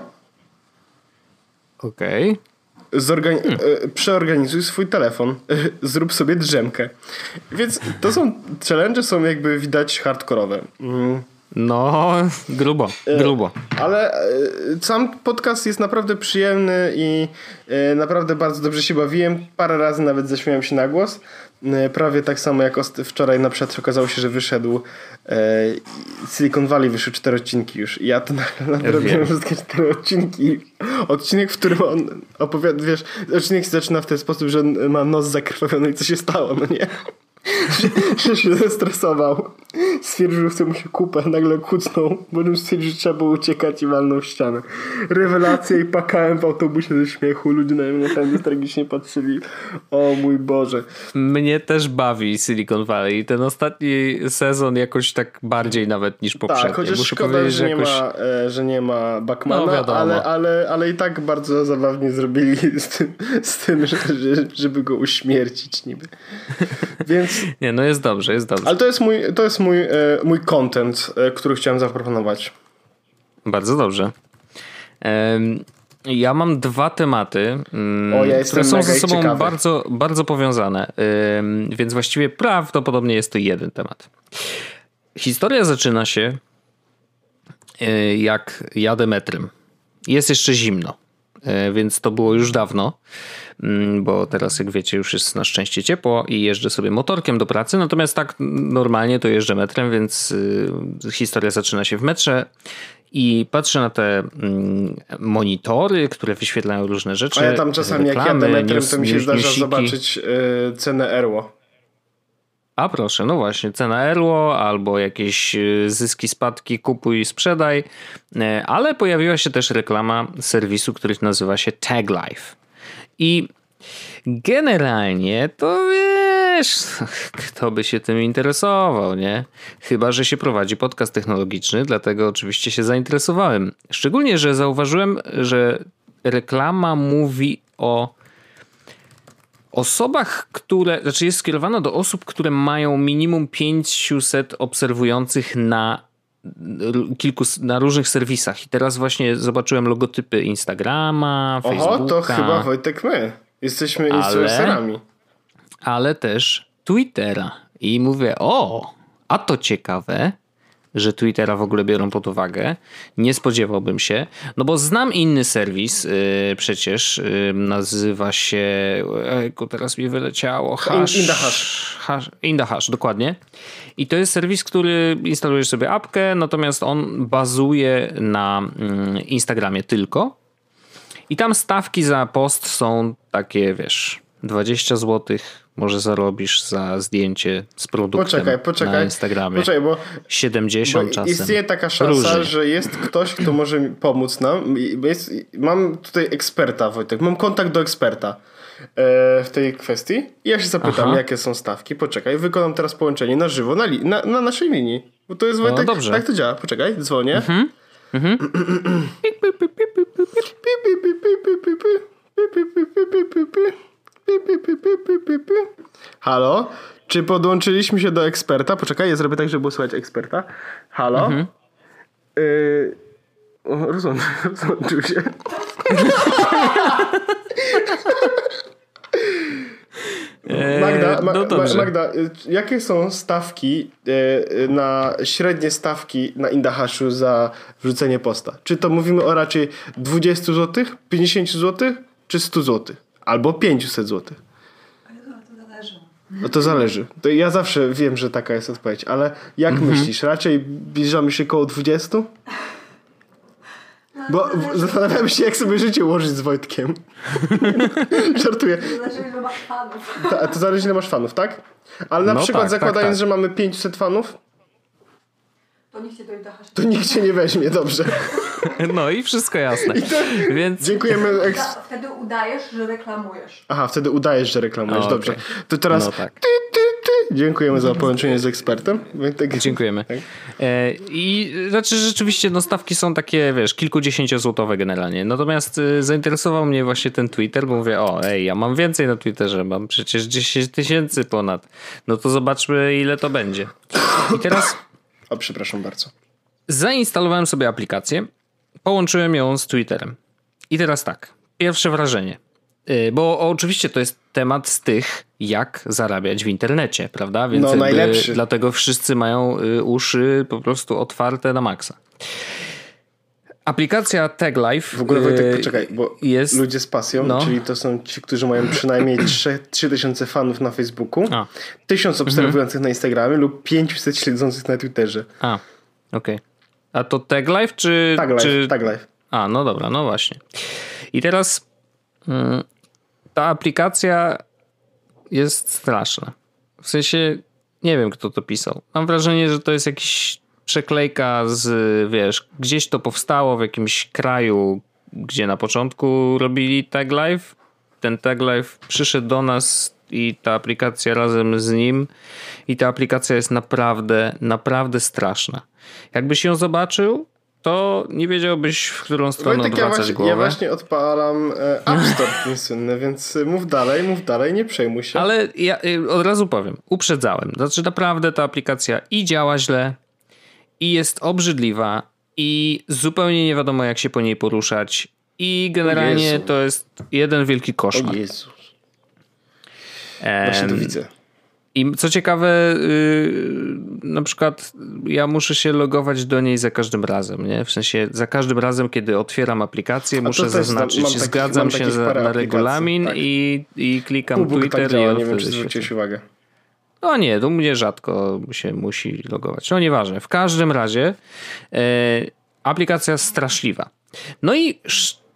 Speaker 2: Okej. Okay.
Speaker 1: Zorgan- hmm. Przeorganizuj swój telefon, <laughs> zrób sobie drzemkę. Więc to są challenge, są jakby widać hardkorowe. Mm.
Speaker 2: No, grubo, e, grubo.
Speaker 1: Ale e, sam podcast jest naprawdę przyjemny i naprawdę bardzo dobrze się bawiłem. Parę razy nawet zaśmiałem się na głos. Prawie tak samo jak wczoraj na przykład okazało się, że wyszedł Silicon Valley wyszły cztery odcinki już. I ja to <laughs> nadrobiłem wszystkie cztery odcinki. Odcinek, w którym on opowiada, wiesz, odcinek się zaczyna w ten sposób, że ma nos zakrwawiony i co się stało, no nie? <laughs> że się zestresował. Stwierdził, że mu się kupę, nagle kucnął, bo już stwierdził, że trzeba było uciekać i walnął w ścianę. Rewelacja i pakałem w autobusie ze śmiechu, ludzie na mnie naprawdę tragicznie patrzyli. O mój Boże.
Speaker 2: Mnie też bawi Silicon Valley. Ten ostatni sezon jakoś tak bardziej nawet niż poprzedni.
Speaker 1: Tak, chociaż Muszę szkoda, że, nie ma, e, że nie ma Backmana, no, ale, ale, ale i tak bardzo zabawnie zrobili z tym, z tym żeby go uśmiercić niby. <laughs> Więc
Speaker 2: Nie, no jest dobrze, jest dobrze.
Speaker 1: Ale to jest mój, to jest mój, e, mój content, e, który chciałem zaproponować.
Speaker 2: Bardzo dobrze. Ja mam dwa tematy, mm, o, ja które są ze sobą bardzo, bardzo powiązane, więc właściwie prawdopodobnie jest to jeden temat. Historia zaczyna się e, jak jadę metrem. Jest jeszcze zimno, więc to było już dawno. Mm, bo teraz jak wiecie już jest na szczęście ciepło i jeżdżę sobie motorkiem do pracy, natomiast tak normalnie to jeżdżę metrem, więc y, historia zaczyna się w metrze i patrzę na te mm, monitory, które wyświetlają różne rzeczy.
Speaker 1: A ja tam czasami reklamy, jak jadę metrem, news, to mi się zdarza newsiki. zobaczyć yy, cenę Erło.
Speaker 2: A proszę, no właśnie, cena Erło albo jakieś y, zyski, spadki, kupuj i sprzedaj, y, ale pojawiła się też reklama serwisu, który nazywa się Tag Life. I generalnie to wiesz, <laughs> kto by się tym interesował, nie? Chyba, że się prowadzi podcast technologiczny, dlatego oczywiście się zainteresowałem. Szczególnie, że zauważyłem, że reklama mówi o osobach, które, znaczy jest skierowana do osób, które mają minimum 500 obserwujących na kilku, na różnych serwisach. I teraz właśnie zobaczyłem logotypy Instagrama, Oho, Facebooka.
Speaker 1: Oho, to chyba Wojtek my. Jesteśmy influencerami. Ale,
Speaker 2: ale też Twittera. I mówię, o, a to ciekawe, że Twittera w ogóle biorą pod uwagę. Nie spodziewałbym się, no bo znam inny serwis yy, przecież, yy, nazywa się, ejku, teraz mi wyleciało,
Speaker 1: hash, Indahash.
Speaker 2: Hash, Indahash, dokładnie. I to jest serwis, który instalujesz sobie apkę, natomiast on bazuje na yy, Instagramie tylko. I tam stawki za post są takie, wiesz, 20 złotych może zarobisz za zdjęcie z produktem poczekaj, poczekaj, na Instagramie. Poczekaj, bo 70 bo czasem.
Speaker 1: Istnieje taka szansa, że jest ktoś, kto może pomóc nam. Jest, mam tutaj eksperta, Wojtek. Mam kontakt do eksperta e, w tej kwestii. I ja się zapytam, Aha. jakie są stawki. Poczekaj, wykonam teraz połączenie na żywo, na, li, na, na naszej linii. Bo to jest Wojtek. No, dobrze. Tak to działa. Poczekaj, dzwonię. Mhm. Mhm. Halo? Czy podłączyliśmy się do eksperta? Poczekaj, ja zrobię tak, żeby było słychać eksperta. Halo? Mhm. Yy... <laughs> rozłączył się. Magda, ma, no Magda, jakie są stawki na średnie stawki na Indahashu za wrzucenie posta? Czy to mówimy o raczej 20 zł, 50 zł, czy 100 zł? Albo 500 zł? No to zależy. To ja zawsze wiem, że taka jest odpowiedź, ale jak mhm. myślisz? Raczej bierzemy się koło 20? Bo zastanawiam się, jak sobie życie ułożyć z Wojtkiem. <laughs> Żartuję. To zależy, ile masz fanów. Ta, to zależy, ile masz fanów, tak? Ale na no przykład tak, tak zakładając, tak, tak. że mamy 500 fanów,
Speaker 3: to nikt cię do
Speaker 1: To nikt cię nie weźmie, dobrze. <laughs>
Speaker 2: No i wszystko jasne. I to... Więc...
Speaker 1: Dziękujemy. Eks...
Speaker 3: Wtedy udajesz, że reklamujesz.
Speaker 1: Aha, wtedy udajesz, że reklamujesz, o, dobrze. Okay. To teraz... No tak. Ty, ty, ty. Dziękujemy za połączenie z ekspertem.
Speaker 2: Tak. Dziękujemy. Tak. E, I znaczy rzeczywiście no, stawki są takie, wiesz, kilkudziesięciozłotowe generalnie. Natomiast e, zainteresował mnie właśnie ten Twitter, bo mówię, o ej, ja mam więcej na Twitterze, mam przecież 10 tysięcy ponad. No to zobaczmy ile to będzie. I teraz
Speaker 1: o, przepraszam bardzo.
Speaker 2: Zainstalowałem sobie aplikację, połączyłem ją z Twitterem. I teraz tak, pierwsze wrażenie. Y, bo oczywiście to jest temat z tych, jak zarabiać w internecie, prawda? Więc no, najlepszy. Dlatego wszyscy mają y, uszy po prostu otwarte na maksa. Aplikacja Tag Life.
Speaker 1: W ogóle Wojtek, y, poczekaj, bo jest... ludzie z pasją, no. czyli to są ci, którzy mają przynajmniej <clears throat> 3000 fanów na Facebooku, A. 1000 obserwujących mhm. na Instagramie lub 500 śledzących na Twitterze.
Speaker 2: A, okej. Okay. A to Tag Life czy...
Speaker 1: Tag Life,
Speaker 2: czy...
Speaker 1: Tag Life.
Speaker 2: A, no dobra, no właśnie. I teraz mm, ta aplikacja jest straszna. W sensie, nie wiem kto to pisał. Mam wrażenie, że to jest jakiś przeklejka z, wiesz, gdzieś to powstało w jakimś kraju, gdzie na początku robili Tag Life. Ten Tag Life przyszedł do nas i ta aplikacja razem z nim i ta aplikacja jest naprawdę, naprawdę straszna. Jakbyś ją zobaczył, to nie wiedziałbyś, w którą stronę Wojtek, odwracać ja
Speaker 1: właśnie,
Speaker 2: głowę.
Speaker 1: Ja właśnie odpalam e, App Store ten <laughs> słynny, więc mów dalej, mów dalej, nie przejmuj się.
Speaker 2: Ale ja y, od razu powiem, uprzedzałem. Znaczy naprawdę ta aplikacja i działa źle, i jest obrzydliwa i zupełnie nie wiadomo jak się po niej poruszać i generalnie to jest jeden wielki koszmar.
Speaker 1: O Jezus. Właśnie to widzę.
Speaker 2: I co ciekawe, yy, na przykład ja muszę się logować do niej za każdym razem, nie? W sensie za każdym razem, kiedy otwieram aplikację, muszę zaznaczyć, taki, zgadzam się na regulamin tak. i, i klikam Pół Twitter tak działa,
Speaker 1: i nie wiem, czy zwróciłeś uwagę.
Speaker 2: No nie, tu mnie rzadko się musi logować. No nieważne. W każdym razie e, aplikacja straszliwa. No i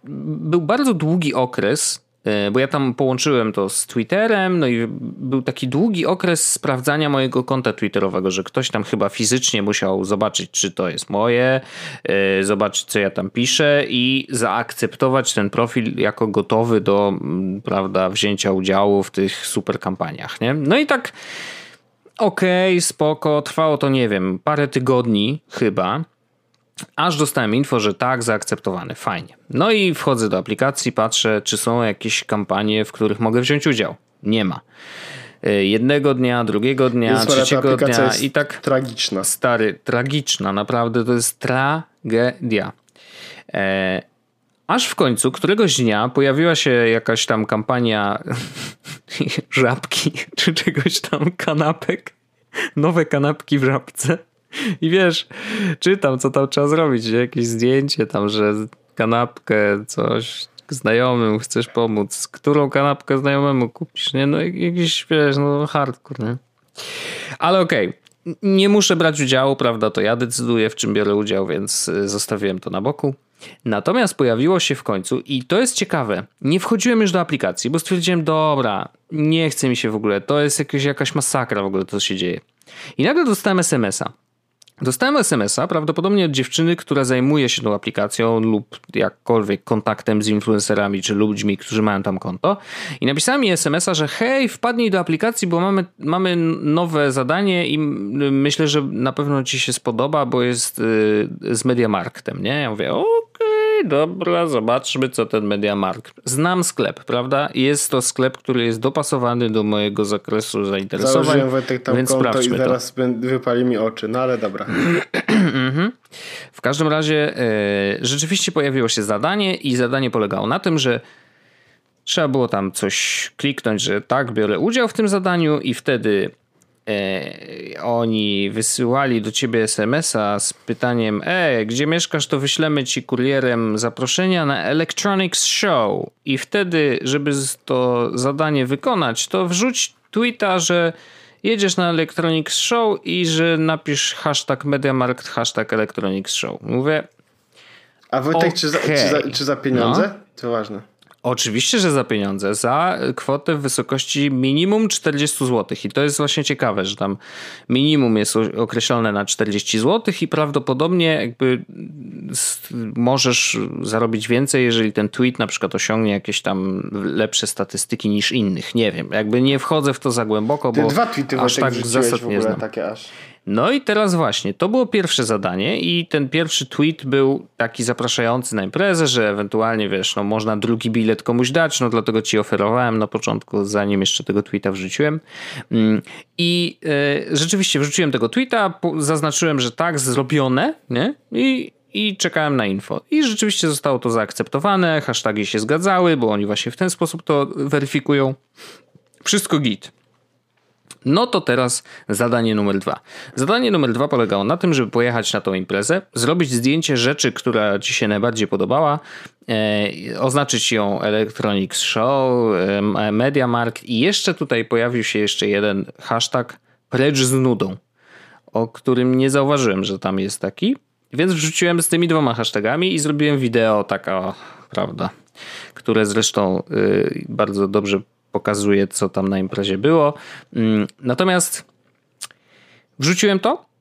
Speaker 2: był bardzo długi okres, e, bo ja tam połączyłem to z Twitterem, no i był taki długi okres sprawdzania mojego konta Twitterowego, że ktoś tam chyba fizycznie musiał zobaczyć, czy to jest moje, e, zobaczyć, co ja tam piszę i zaakceptować ten profil jako gotowy do, prawda, wzięcia udziału w tych super kampaniach, nie? No i tak okej, okay, spoko, trwało to, nie wiem, parę tygodni chyba, aż dostałem info, że tak, zaakceptowany, fajnie. No i wchodzę do aplikacji, patrzę, czy są jakieś kampanie, w których mogę wziąć udział. Nie ma. Y, jednego dnia, drugiego dnia, trzeciego dnia i tak.
Speaker 1: Tragiczna.
Speaker 2: Stary, tragiczna, naprawdę to jest tragedia. E, Aż w końcu któregoś dnia pojawiła się jakaś tam kampania <laughs> żabki czy czegoś tam, kanapek. Nowe kanapki w żabce. I wiesz, czytam, co tam trzeba zrobić. Jakieś zdjęcie tam, że kanapkę, coś znajomym chcesz pomóc. Którą kanapkę znajomemu kupisz, nie? No jakiś, wiesz, no hardcore, nie? Ale okej. Okay. Nie muszę brać udziału, prawda? To ja decyduję, w czym biorę udział, więc y, zostawiłem to na boku. Natomiast pojawiło się w końcu i to jest ciekawe. Nie wchodziłem już do aplikacji, bo stwierdziłem, dobra, nie chce mi się w ogóle, to jest jakaś, jakaś masakra w ogóle to, co się dzieje. I nagle dostałem SMS-a. Dostałem SMS-a prawdopodobnie od dziewczyny, która zajmuje się tą aplikacją lub jakkolwiek kontaktem z influencerami czy ludźmi, którzy mają tam konto. I napisała mi SMS-a, że hej, wpadnij do aplikacji, bo mamy, mamy nowe zadanie i myślę, że na pewno ci się spodoba, bo jest y, z Mediamarktem, nie? Ja mówię, okej, dobra, zobaczmy co ten Mediamarkt. Znam sklep, prawda? Jest to sklep, który jest dopasowany do mojego zakresu zainteresowań, Założyłem Wojtek tam więc konto i
Speaker 1: zaraz to. wypali mi oczy, no ale dobra. <clears throat>
Speaker 2: Mhm. w każdym razie e, rzeczywiście pojawiło się zadanie i zadanie polegało na tym, że Trzeba było tam coś kliknąć, że tak, biorę udział w tym zadaniu i wtedy oni wysyłali do ciebie SMS-a z pytaniem e, gdzie mieszkasz, to wyślemy ci kurierem zaproszenia na Electronics Show i wtedy, żeby to zadanie wykonać, to wrzuć tweeta, że jedziesz na Electronics Show i że napisz hashtag MediaMarkt, hashtag Electronics Show. Mówię,
Speaker 1: A Wojtek, okay. czy, za, czy, za, czy za pieniądze?
Speaker 2: No.
Speaker 1: To ważne.
Speaker 2: Oczywiście, że za pieniądze. Za kwotę w wysokości minimum 40 zł. I to jest właśnie ciekawe, że tam minimum jest określone na 40 zł i prawdopodobnie jakby możesz zarobić więcej, jeżeli ten tweet na przykład osiągnie jakieś tam lepsze statystyki niż innych. Nie wiem. Jakby nie wchodzę w to za głęboko,
Speaker 1: Te
Speaker 2: bo
Speaker 1: dwa tweety
Speaker 2: aż tak zasad
Speaker 1: nie znam. Takie aż.
Speaker 2: No i teraz właśnie, to było pierwsze zadanie i ten pierwszy tweet był taki zapraszający na imprezę, że ewentualnie, wiesz, no można drugi bilet komuś dać, no dlatego ci oferowałem na początku, zanim jeszcze tego tweeta wrzuciłem. Mm, I e, rzeczywiście wrzuciłem tego tweeta, zaznaczyłem, że tak, zrobione, nie? I, i czekałem na info. I rzeczywiście zostało to zaakceptowane, hasztagi się zgadzały, bo oni właśnie w ten sposób to weryfikują. Wszystko git. No to teraz zadanie numer dwa. Zadanie numer dwa polegało na tym, żeby pojechać na tą imprezę, zrobić zdjęcie rzeczy, która ci się najbardziej podobała, e, oznaczyć ją Electronics Show, e, MediaMarkt i jeszcze tutaj pojawił się jeszcze jeden hashtag precz z nudą, o którym nie zauważyłem, że tam jest taki, więc wrzuciłem z tymi dwoma hashtagami i zrobiłem wideo taka, prawda, które zresztą y, bardzo dobrze pokazuje, co tam na imprezie było. Mm, natomiast wrzuciłem to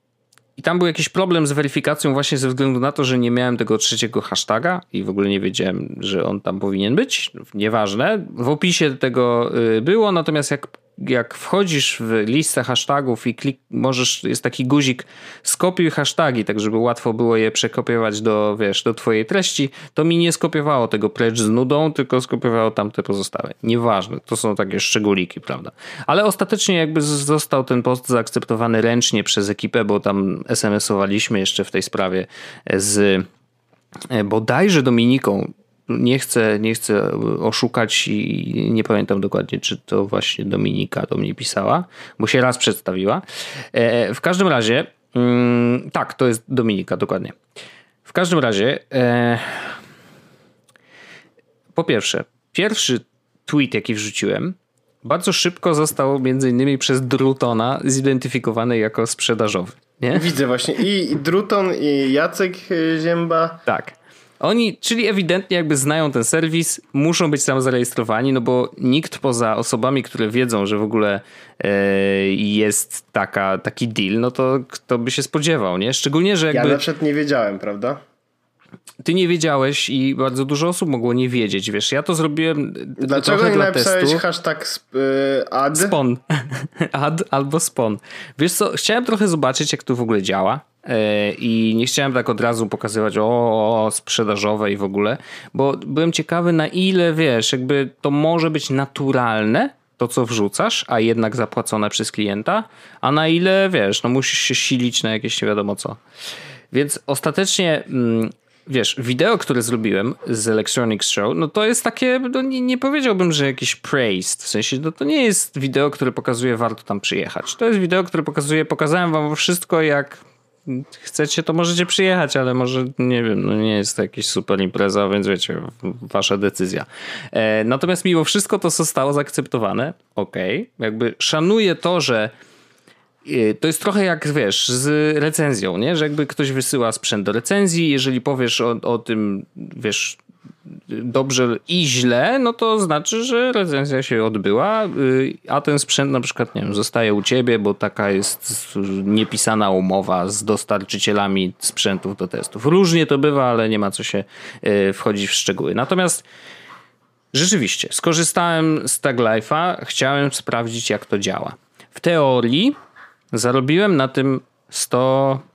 Speaker 2: i tam był jakiś problem z weryfikacją właśnie ze względu na to, że nie miałem tego trzeciego hashtaga i w ogóle nie wiedziałem, że on tam powinien być. Nieważne. W opisie tego y, było, natomiast jak jak wchodzisz w listę hashtagów i klik, możesz, jest taki guzik skopiuj hashtagi, tak żeby łatwo było je przekopiować do, wiesz, do twojej treści, to mi nie skopiowało tego precz z nudą, tylko skopiowało tamte pozostałe. Nieważne, to są takie szczególiki, prawda? Ale ostatecznie jakby został ten post zaakceptowany ręcznie przez ekipę, bo tam SMS-owaliśmy jeszcze w tej sprawie z e, bodajże Dominiką, nie chcę, nie chcę oszukać i nie pamiętam dokładnie, czy to właśnie Dominika do mnie pisała, bo się raz przedstawiła. E, w każdym razie, mm, tak, to jest Dominika, dokładnie. W każdym razie, e, po pierwsze, pierwszy tweet, jaki wrzuciłem, bardzo szybko został między innymi przez Drutona zidentyfikowany jako sprzedażowy. Nie?
Speaker 1: Widzę właśnie i Druton, i Jacek Zięba.
Speaker 2: Tak. Oni, czyli ewidentnie jakby znają ten serwis, muszą być tam zarejestrowani, no bo nikt poza osobami, które wiedzą, że w ogóle e, jest taka, taki deal, no to kto by się spodziewał, nie? Szczególnie, że jakby...
Speaker 1: Ja na przykład nie wiedziałem, prawda?
Speaker 2: Ty nie wiedziałeś i bardzo dużo osób mogło nie wiedzieć, wiesz, ja to zrobiłem
Speaker 1: Dlaczego
Speaker 2: trochę
Speaker 1: nie
Speaker 2: dla
Speaker 1: napisałeś
Speaker 2: testu.
Speaker 1: hashtag sp- y, ad?
Speaker 2: Spon. <laughs> ad albo spon. Wiesz co, chciałem trochę zobaczyć, jak to w ogóle działa. E, I nie chciałem tak od razu pokazywać o, o sprzedażowe i w ogóle, bo byłem ciekawy na ile wiesz, jakby to może być naturalne, to co wrzucasz, a jednak zapłacone przez klienta, a na ile wiesz, no musisz się silić na jakieś nie wiadomo co. Więc ostatecznie mm, wiesz, wideo, które zrobiłem z Electronics Show, no to jest takie, no nie, nie powiedziałbym, że jakiś praised, w sensie, no to nie jest wideo, które pokazuje, warto tam przyjechać. To jest wideo, które pokazuje, pokazałem wam wszystko, jak chcecie, to możecie przyjechać, ale może, nie wiem, no nie jest to jakaś super impreza, więc wiecie, wasza decyzja. E, natomiast mimo wszystko to zostało zaakceptowane, okej, okay. jakby szanuję to, że e, to jest trochę jak, wiesz, z recenzją, nie? Że jakby ktoś wysyła sprzęt do recenzji, jeżeli powiesz o, o tym, wiesz, dobrze i źle, no to znaczy, że recenzja się odbyła, y, a ten sprzęt na przykład, nie wiem, zostaje u ciebie, bo taka jest niepisana umowa z dostarczycielami sprzętów do testów. Różnie to bywa, ale nie ma co się y, wchodzić w szczegóły. Natomiast rzeczywiście, skorzystałem z Tag Life'a, chciałem sprawdzić, jak to działa. W teorii zarobiłem na tym 100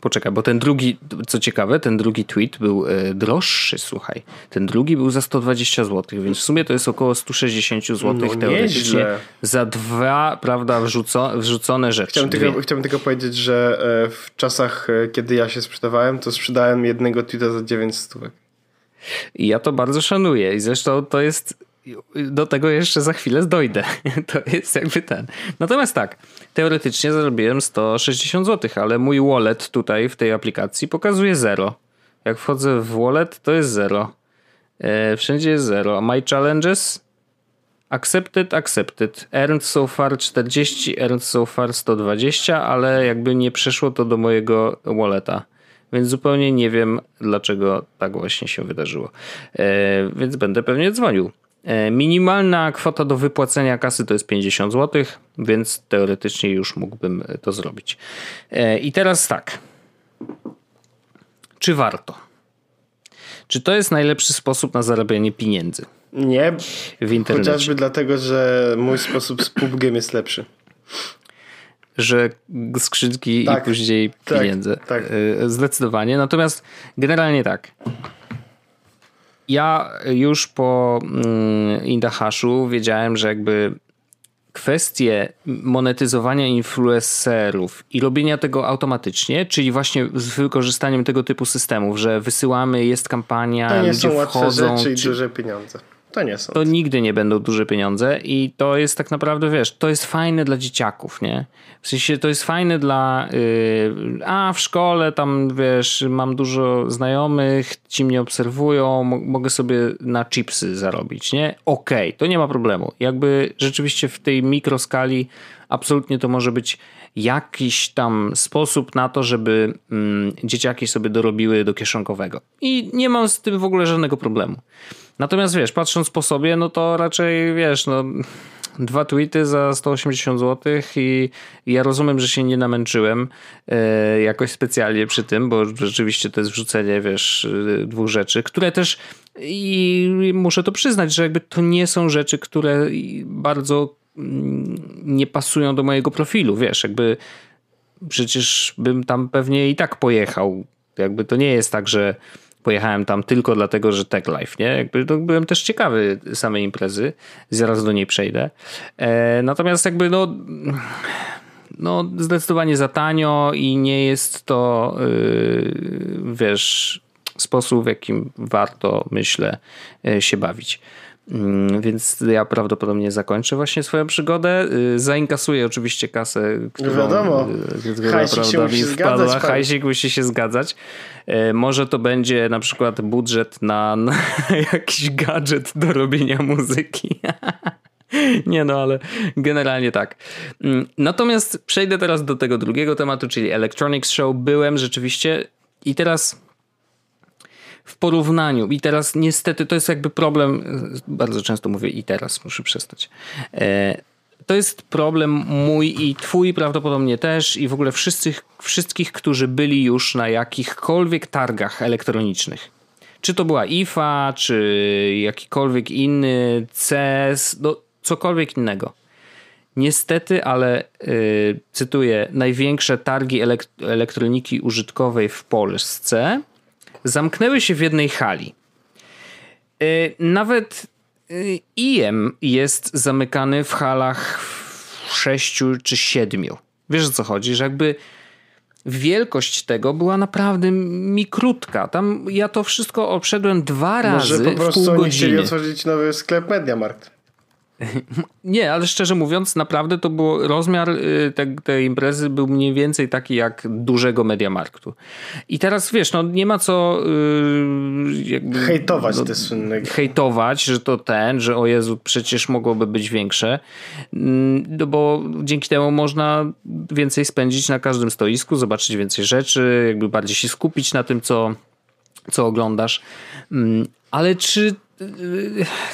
Speaker 2: Poczekaj, bo ten drugi, co ciekawe, ten drugi tweet był e, droższy, słuchaj. Ten drugi był za 120 zł, więc w sumie to jest około 160 zł no, teoretycznie nieźle. za dwa, prawda, wrzuco, wrzucone rzeczy.
Speaker 1: Chciałem tylko, chciałem tylko powiedzieć, że e, w czasach, e, kiedy ja się sprzedawałem, to sprzedałem jednego tweeta za 9 stówek.
Speaker 2: I ja to bardzo szanuję i zresztą to jest do tego jeszcze za chwilę dojdę. <laughs> To jest jakby ten. Natomiast tak, teoretycznie zarobiłem 160 zł, ale mój wallet tutaj w tej aplikacji pokazuje 0. Jak wchodzę w wallet, to jest 0. E, wszędzie jest 0. My challenges accepted, accepted. Earned so far 40, earned so far 120, ale jakby nie przeszło to do mojego walleta. Więc zupełnie nie wiem, dlaczego tak właśnie się wydarzyło. E, więc będę pewnie dzwonił. E, minimalna kwota do wypłacenia kasy to jest 50 zł, więc teoretycznie już mógłbym to zrobić. E, I teraz tak. Czy warto? Czy to jest najlepszy sposób na zarabianie pieniędzy?
Speaker 1: Nie,
Speaker 2: w internecie.
Speaker 1: chociażby dlatego, że mój sposób z PUBGiem jest lepszy.
Speaker 2: Że skrzynki tak, i później tak, pieniądze. Tak. E, zdecydowanie. Natomiast generalnie tak. Ja już po mm, Indahashu wiedziałem, że jakby kwestie monetyzowania influencerów i robienia tego automatycznie, czyli właśnie z wykorzystaniem tego typu systemów, że wysyłamy, jest kampania,
Speaker 1: to nie
Speaker 2: ludzie
Speaker 1: są
Speaker 2: wchodzą.
Speaker 1: Rzeczy i duże pieniądze. To nie są.
Speaker 2: To nigdy nie będą duże pieniądze i to jest tak naprawdę, wiesz, to jest fajne dla dzieciaków, nie? W sensie to jest fajne dla, yy, a w szkole tam, wiesz, mam dużo znajomych, ci mnie obserwują, mogę sobie na chipsy zarobić, nie? Okej, okay, to nie ma problemu. Jakby rzeczywiście w tej mikroskali absolutnie to może być jakiś tam sposób na to, żeby mm, dzieciaki sobie dorobiły do kieszonkowego. I nie mam z tym w ogóle żadnego problemu. Natomiast wiesz, patrząc po sobie, no to raczej wiesz, no dwa tweety za 180 zł i ja rozumiem, że się nie namęczyłem e, jakoś specjalnie przy tym, bo rzeczywiście to jest wrzucenie, wiesz, e, dwóch rzeczy, które też i muszę to przyznać, że jakby to nie są rzeczy, które bardzo mm, nie pasują do mojego profilu, wiesz, jakby przecież bym tam pewnie i tak pojechał. Jakby to nie jest tak, że pojechałem tam tylko dlatego, że Tech Life, nie? Jakby to byłem też ciekawy samej imprezy, zaraz do niej przejdę. E, natomiast jakby no no zdecydowanie za tanio i nie jest to yy, wiesz sposób w jakim warto myślę e, się bawić. Mm, więc ja prawdopodobnie zakończę właśnie swoją przygodę. Y, zainkasuję oczywiście kasę, którą,
Speaker 1: wiadomo.
Speaker 2: Y, która Hajsik prawda mi wpadła. Zgadzać, Hajsik musi się zgadzać. Y, może to będzie na przykład budżet na, na <laughs> jakiś gadżet do robienia muzyki. <laughs> Nie no, ale generalnie tak. Mm, natomiast przejdę teraz do tego drugiego tematu, czyli Electronics Show. Byłem rzeczywiście i teraz w porównaniu. I teraz niestety to jest jakby problem, bardzo często mówię i teraz, muszę przestać. E, to jest problem mój i twój prawdopodobnie też i w ogóle wszystkich, wszystkich, którzy byli już na jakichkolwiek targach elektronicznych. Czy to była IFA, czy jakikolwiek inny CES, no cokolwiek innego. Niestety, ale yy, cytuję, największe targi elektroniki użytkowej w Polsce zamknęły się w jednej hali. Y, nawet y, IM jest zamykany w halach sześciu czy siedmiu. Wiesz o co chodzi? Że jakby wielkość tego była naprawdę mikrutka. Tam ja to wszystko obszedłem dwa razy
Speaker 1: Może po prostu
Speaker 2: w pół
Speaker 1: oni
Speaker 2: godziny.
Speaker 1: chcieli otworzyć nowy sklep Mediamarkt. <laughs>
Speaker 2: Nie, ale szczerze mówiąc, naprawdę to było rozmiar y, tej, tej imprezy był mniej więcej taki jak dużego Mediamarktu. I teraz wiesz, no nie ma co yy, jakby,
Speaker 1: hejtować
Speaker 2: no,
Speaker 1: te słynne.
Speaker 2: Hejtować, że to ten, że o Jezu, przecież mogłoby być większe. No bo dzięki temu można więcej spędzić na każdym stoisku, zobaczyć więcej rzeczy, jakby bardziej się skupić na tym, co, co oglądasz. Mm, ale czy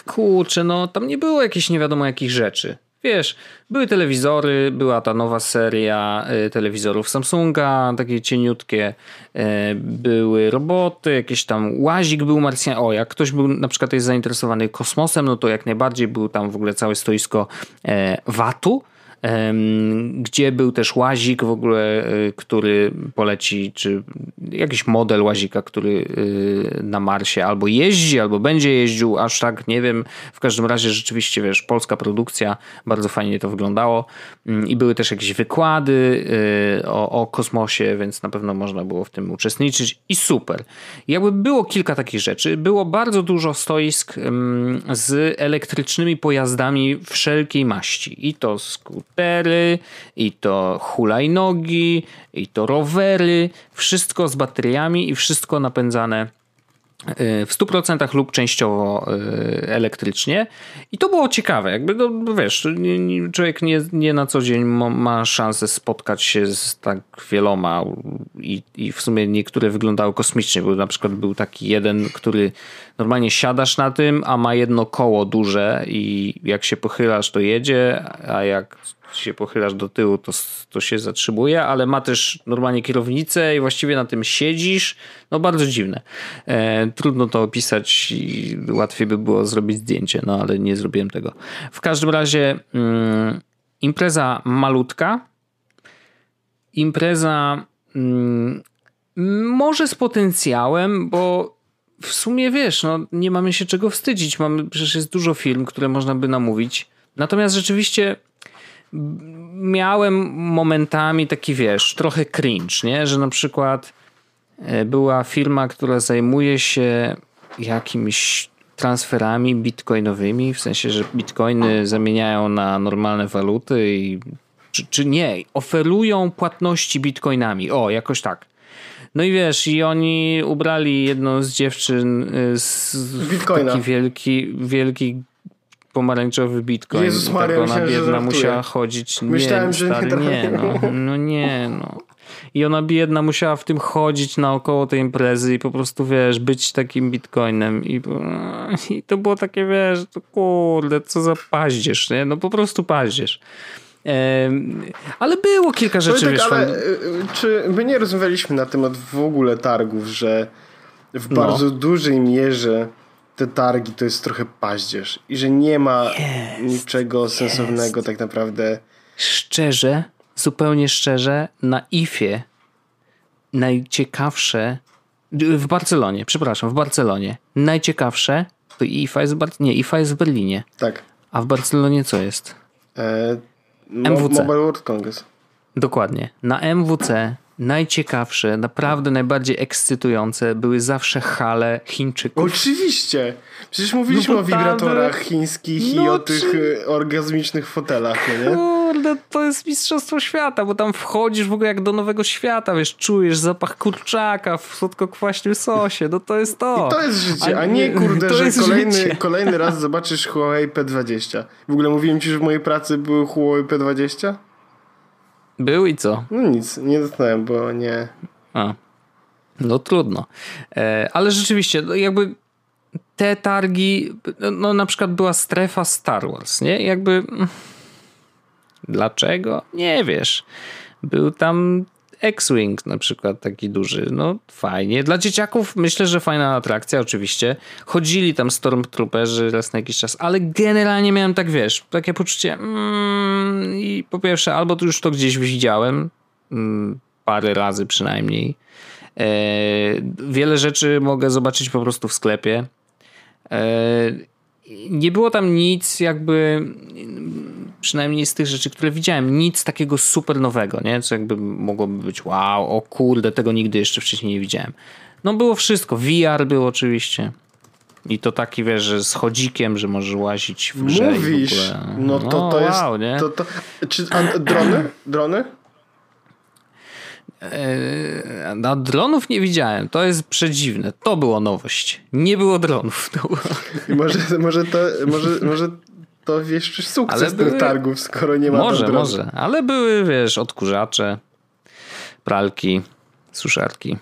Speaker 2: kurczę, no tam nie było jakichś nie wiadomo jakich rzeczy. Wiesz, były telewizory, była ta nowa seria y, telewizorów Samsunga, takie cieniutkie, y, były roboty, jakieś tam łazik był Marsjan. O, jak ktoś był na przykład jest zainteresowany kosmosem, no to jak najbardziej był tam w ogóle całe stoisko VAT-u gdzie był też łazik w ogóle, y, który poleci, czy jakiś model łazika, który y, na Marsie albo jeździ, albo będzie jeździł, aż tak nie wiem. W każdym razie rzeczywiście, wiesz, polska produkcja, bardzo fajnie to wyglądało mm, i były też jakieś wykłady y, o, o kosmosie, więc na pewno można było w tym uczestniczyć i super. Jakby było kilka takich rzeczy, było bardzo dużo stoisk z elektrycznymi pojazdami wszelkiej maści i to skutery, i to hulajnogi, i to rowery, wszystko z bateriami i wszystko napędzane y, w 100% lub częściowo y, elektrycznie. I to było ciekawe. Jakby, no, wiesz, człowiek nie, nie na co dzień ma, szansę spotkać się z tak wieloma i, i w sumie niektóre wyglądały kosmicznie. Był na przykład był taki jeden, który normalnie siadasz na tym, a ma jedno koło duże i jak się pochylasz, to jedzie, a jak się pochylasz do tyłu, to, to się zatrzymuje, ale ma też normalnie kierownicę i właściwie na tym siedzisz. No bardzo dziwne. E, trudno to opisać i łatwiej by było zrobić zdjęcie, no ale nie zrobiłem tego. W każdym razie mm, impreza malutka. Impreza mm, może z potencjałem, bo w sumie wiesz, no nie mamy się czego wstydzić. Mamy, przecież jest dużo film, które można by namówić. Natomiast rzeczywiście miałem momentami taki, wiesz, trochę cringe, nie? Że na przykład e, była firma, która zajmuje się jakimiś transferami bitcoinowymi, w sensie, że bitcoiny zamieniają na normalne waluty i czy, czy nie, oferują płatności bitcoinami. O, jakoś tak. No i wiesz, i oni ubrali jedną z dziewczyn e, z Bitcoina. taki wielki, wielki pomarańczowy bitcoin.
Speaker 1: Jezus tak Maria,
Speaker 2: tak ona
Speaker 1: myślałem,
Speaker 2: biedna musiała chodzić.
Speaker 1: Nie, Myślałem,
Speaker 2: że stary, nie, nie no, no nie no. I ona biedna musiała w tym chodzić naokoło tej imprezy i po prostu, wiesz, być takim bitcoinem. I, i to było takie, wiesz, to kurde, co za paździerz, nie? No po prostu paździerz. ale było kilka rzeczy,
Speaker 1: wiesz, ale. Y, czy my nie rozmawialiśmy na temat w ogóle targów, że w no. bardzo dużej mierze te targi to jest trochę paździerz i że nie ma jest, niczego sensownego jest. tak naprawdę.
Speaker 2: Szczerze, zupełnie szczerze, na IFie najciekawsze w Barcelonie, przepraszam, w Barcelonie najciekawsze to IFA jest, Bar- nie, IFA jest w Berlinie.
Speaker 1: Tak.
Speaker 2: A w Barcelonie co jest?
Speaker 1: E, MWC. Mobile World Congress.
Speaker 2: Dokładnie. Na MWC najciekawsze, naprawdę najbardziej ekscytujące były zawsze hale Chińczyków.
Speaker 1: Oczywiście! Przecież mówiliśmy no o wibratorach chińskich no, i o tych czy... E, orgazmicznych fotelach, no nie?
Speaker 2: Kurde, to jest mistrzostwo świata, bo tam wchodzisz w ogóle jak do nowego świata, wiesz, czujesz zapach kurczaka w słodko-kwaśnym sosie, no to jest to.
Speaker 1: I to jest życie, a, a nie kurde, <laughs> że kolejny, kolejny raz zobaczysz Huawei P20. W ogóle mówiłem ci, że w mojej pracy były Huawei P20?
Speaker 2: Był i co?
Speaker 1: No nic, nie dostałem, bo nie.
Speaker 2: A. No trudno. E, ale rzeczywiście, no jakby te targi, no na przykład była strefa Star Wars, nie? Jakby. Mm, dlaczego? Nie wiesz. Był tam X-Wing na przykład taki duży, no fajnie. Dla dzieciaków myślę, że fajna atrakcja oczywiście. Chodzili tam Stormtrooperzy raz na jakiś czas, ale generalnie miałem tak, wiesz, takie poczucie mm, i po pierwsze albo już to gdzieś widziałem mm, parę razy przynajmniej. E, wiele rzeczy mogę zobaczyć po prostu w sklepie. E, nie było tam nic jakby przynajmniej z tych rzeczy, które widziałem, nic takiego super nowego, nie? Co jakby mogłoby być wow, o kurde, tego nigdy jeszcze wcześniej nie widziałem. No było wszystko, VR był oczywiście. I to taki, wiesz, że z chodzikiem, że możesz łazić w grze
Speaker 1: Mówisz,
Speaker 2: w ogóle.
Speaker 1: no to, to no, jest... Wow, nie? To, to, czy a, drony? Drony?
Speaker 2: Na dronów nie widziałem. To jest przedziwne. To było nowość. Nie było dronów. Było...
Speaker 1: może, może, to, może, może to wiesz, sukces ale były... tych targów, skoro nie ma
Speaker 2: Może, może. Ale były, wiesz, odkurzacze, pralki, suszarki.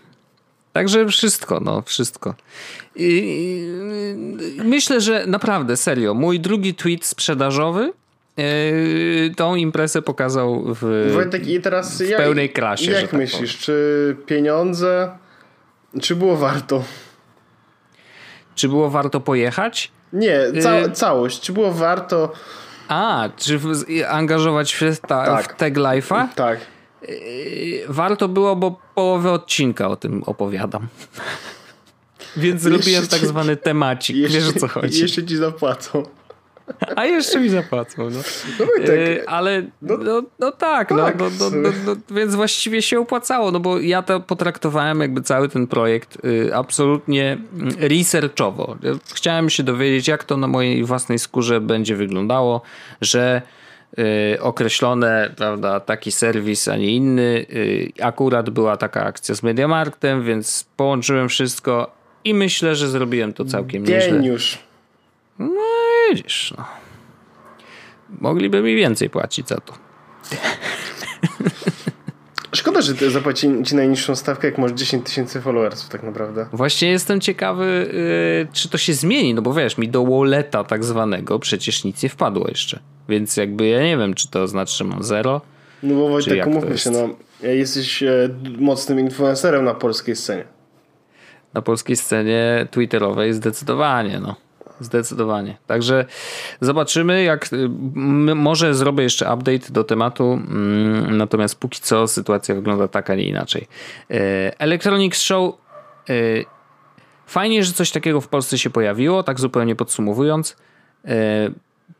Speaker 2: Także wszystko, no, wszystko. I, myślę, że naprawdę, serio, mój drugi tweet sprzedażowy Yy, tą imprezę pokazał w,
Speaker 1: Wojtek, i teraz
Speaker 2: w pełnej krasie.
Speaker 1: Jak tak myślisz, tak czy pieniądze, czy było warto?
Speaker 2: Czy było warto pojechać?
Speaker 1: Nie, ca yy... całość. Czy było warto
Speaker 2: A, czy w, angażować w, ta,
Speaker 1: Tak.
Speaker 2: w tag life'a?
Speaker 1: Tak.
Speaker 2: Yy, Warto było, bo połowę odcinka o tym opowiadam. <laughs> Więc zrobiłem tak
Speaker 1: ci-
Speaker 2: zwany temacik. Wiesz o co chodzi.
Speaker 1: Jeszcze ci zapłacą. <laughs>
Speaker 2: A jeszcze mi zapłacą. No.
Speaker 1: No Wojtek,
Speaker 2: Yy, ale no, no, tak, no,
Speaker 1: tak,
Speaker 2: no,
Speaker 1: w
Speaker 2: no, no, no, więc właściwie się opłacało, no bo ja to potraktowałem jakby cały ten projekt y, absolutnie mm, researchowo. Chciałem się dowiedzieć, jak to na mojej własnej skórze będzie wyglądało, że y, określone, prawda, taki serwis, a nie inny. Y, akurat była taka akcja z Mediamarktem, więc połączyłem wszystko i myślę, że zrobiłem to całkiem nieźle.
Speaker 1: Geniusz.
Speaker 2: No widzisz, no. Mogliby mi więcej płacić za to. <laughs>
Speaker 1: Szkoda, że ty zapłaci ci najniższą stawkę, jak masz 10 tysięcy followersów tak naprawdę.
Speaker 2: Właśnie jestem ciekawy, yy, czy to się zmieni, no bo wiesz, mi do walleta tak zwanego przecież nic nie wpadło jeszcze. Więc jakby ja nie wiem, czy to znaczy, że mam zero.
Speaker 1: No bo Wojtek, umówmy się, no, jesteś e, mocnym influencerem na polskiej scenie.
Speaker 2: Na polskiej scenie twitterowej zdecydowanie, no. Zdecydowanie. Także zobaczymy, jak. y, Może zrobię jeszcze update do tematu, mm, natomiast póki co sytuacja wygląda tak, a nie inaczej. Y, Electronics Show. y, Fajnie, że coś takiego w Polsce się pojawiło, tak zupełnie podsumowując, y,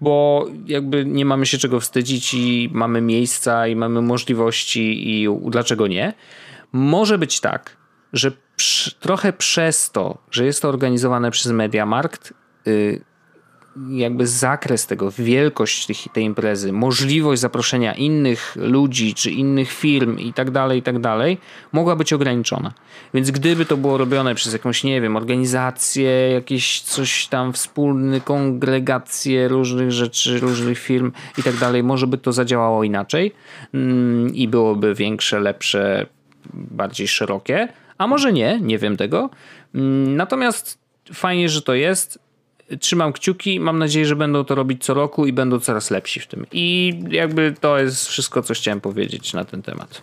Speaker 2: bo jakby nie mamy się czego wstydzić i mamy miejsca i mamy możliwości i dlaczego nie. Może być tak, że trochę przez to, że jest to organizowane przez Mediamarkt, jakby zakres tego, wielkość tych, tej imprezy, możliwość zaproszenia innych ludzi czy innych firm i tak dalej, i tak dalej, mogła być ograniczona. Więc gdyby to było robione przez jakąś, nie wiem, organizację, jakieś coś tam wspólne, kongregacje różnych rzeczy, różnych firm i tak dalej, może by to zadziałało inaczej mm, i byłoby większe, lepsze, bardziej szerokie, a może nie, nie wiem tego. Mm, Natomiast fajnie, że to jest. Trzymam kciuki, mam nadzieję, że będą to robić co roku i będą coraz lepsi w tym. I jakby to jest wszystko, co chciałem powiedzieć na ten temat.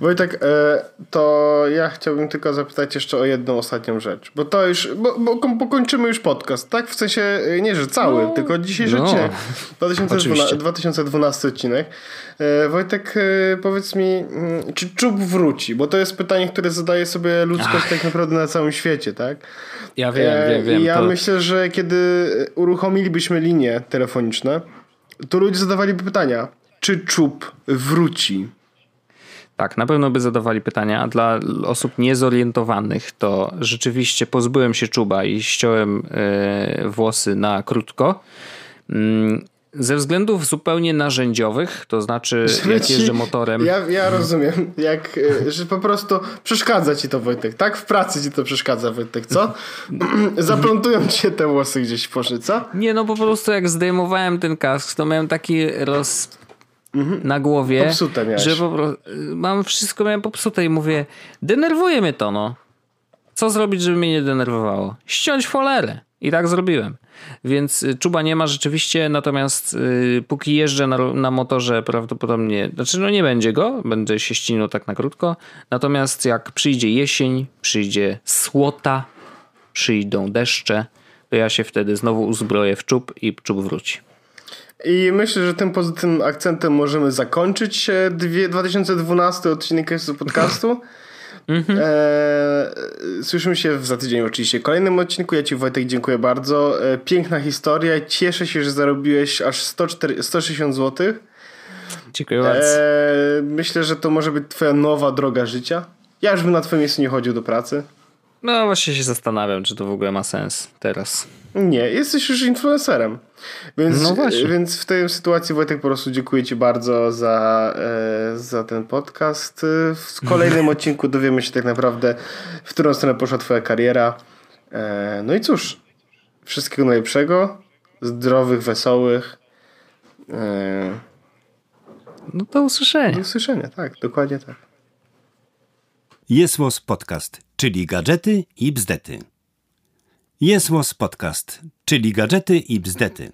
Speaker 1: Wojtek, e, to ja chciałbym tylko zapytać jeszcze o jedną ostatnią rzecz, bo to już, bo, bo pokończymy już podcast, tak? W sensie, e, nie, że cały,
Speaker 2: No,
Speaker 1: tylko dzisiejszy
Speaker 2: no.
Speaker 1: odcinek, <laughs> 2012,
Speaker 2: Oczywiście.
Speaker 1: 2012 odcinek. E, Wojtek, e, powiedz mi, mm, czy czub wróci? Bo to jest pytanie, które zadaje sobie ludzkość tak naprawdę na całym świecie, tak?
Speaker 2: Ja wiem,
Speaker 1: E,
Speaker 2: wiem, wiem.
Speaker 1: Ja
Speaker 2: to...
Speaker 1: myślę, że kiedy uruchomilibyśmy linie telefoniczne, to ludzie zadawaliby pytania, czy czub wróci?
Speaker 2: Tak, na pewno by zadawali pytania. Dla osób niezorientowanych to rzeczywiście pozbyłem się czuba i ściąłem e, włosy na krótko. Ze względów zupełnie narzędziowych, to znaczy jak
Speaker 1: Ci-
Speaker 2: jeżdżę motorem.
Speaker 1: Ja, ja rozumiem, jak, y, że po prostu przeszkadza ci to Wojtek, tak? W pracy ci to przeszkadza Wojtek, co? <clears throat> Zaplątują ci się te włosy gdzieś w poszy, co?
Speaker 2: Nie, no po prostu jak zdejmowałem ten kask, to miałem taki roz na głowie,
Speaker 1: Popsute miałeś.
Speaker 2: że po prostu mam wszystko miałem popsute i mówię, denerwuje mnie to, no. Co zrobić, żeby mnie nie denerwowało? Ściąć folerę. I tak zrobiłem. Więc y, czuba nie ma rzeczywiście, natomiast y, póki jeżdżę na, na motorze prawdopodobnie, znaczy no nie będzie go, będę się ścinał tak na krótko. Natomiast jak przyjdzie jesień, przyjdzie słota, przyjdą deszcze, to ja się wtedy znowu uzbroję w czub i czub wróci.
Speaker 1: I myślę, że tym pozytywnym akcentem możemy zakończyć e, dwie, 2012 odcinek z podcastu. E, słyszymy się za tydzień oczywiście w kolejnym odcinku. Ja Ci Wojtek dziękuję bardzo. E, piękna historia. Cieszę się, że zarobiłeś aż 104, 160 zł.
Speaker 2: Dziękuję bardzo.
Speaker 1: E, myślę, że to może być Twoja nowa droga życia. Ja już bym na Twoim miejscu nie chodził do pracy.
Speaker 2: No właśnie się zastanawiam, czy to w ogóle ma sens teraz.
Speaker 1: Nie, jesteś już influencerem. Więc,
Speaker 2: No właśnie.
Speaker 1: więc w tej sytuacji Wojtek po prostu dziękuję Ci bardzo za, e, za ten podcast. W kolejnym <laughs> odcinku dowiemy się tak naprawdę, w którą stronę poszła Twoja kariera. E, no i cóż, wszystkiego najlepszego, zdrowych, wesołych. E,
Speaker 2: No do usłyszenia.
Speaker 1: do usłyszenia, tak, dokładnie tak.
Speaker 4: Jest Podcast, czyli gadżety i bzdety. Jesłos Podcast, czyli gadżety i bzdety.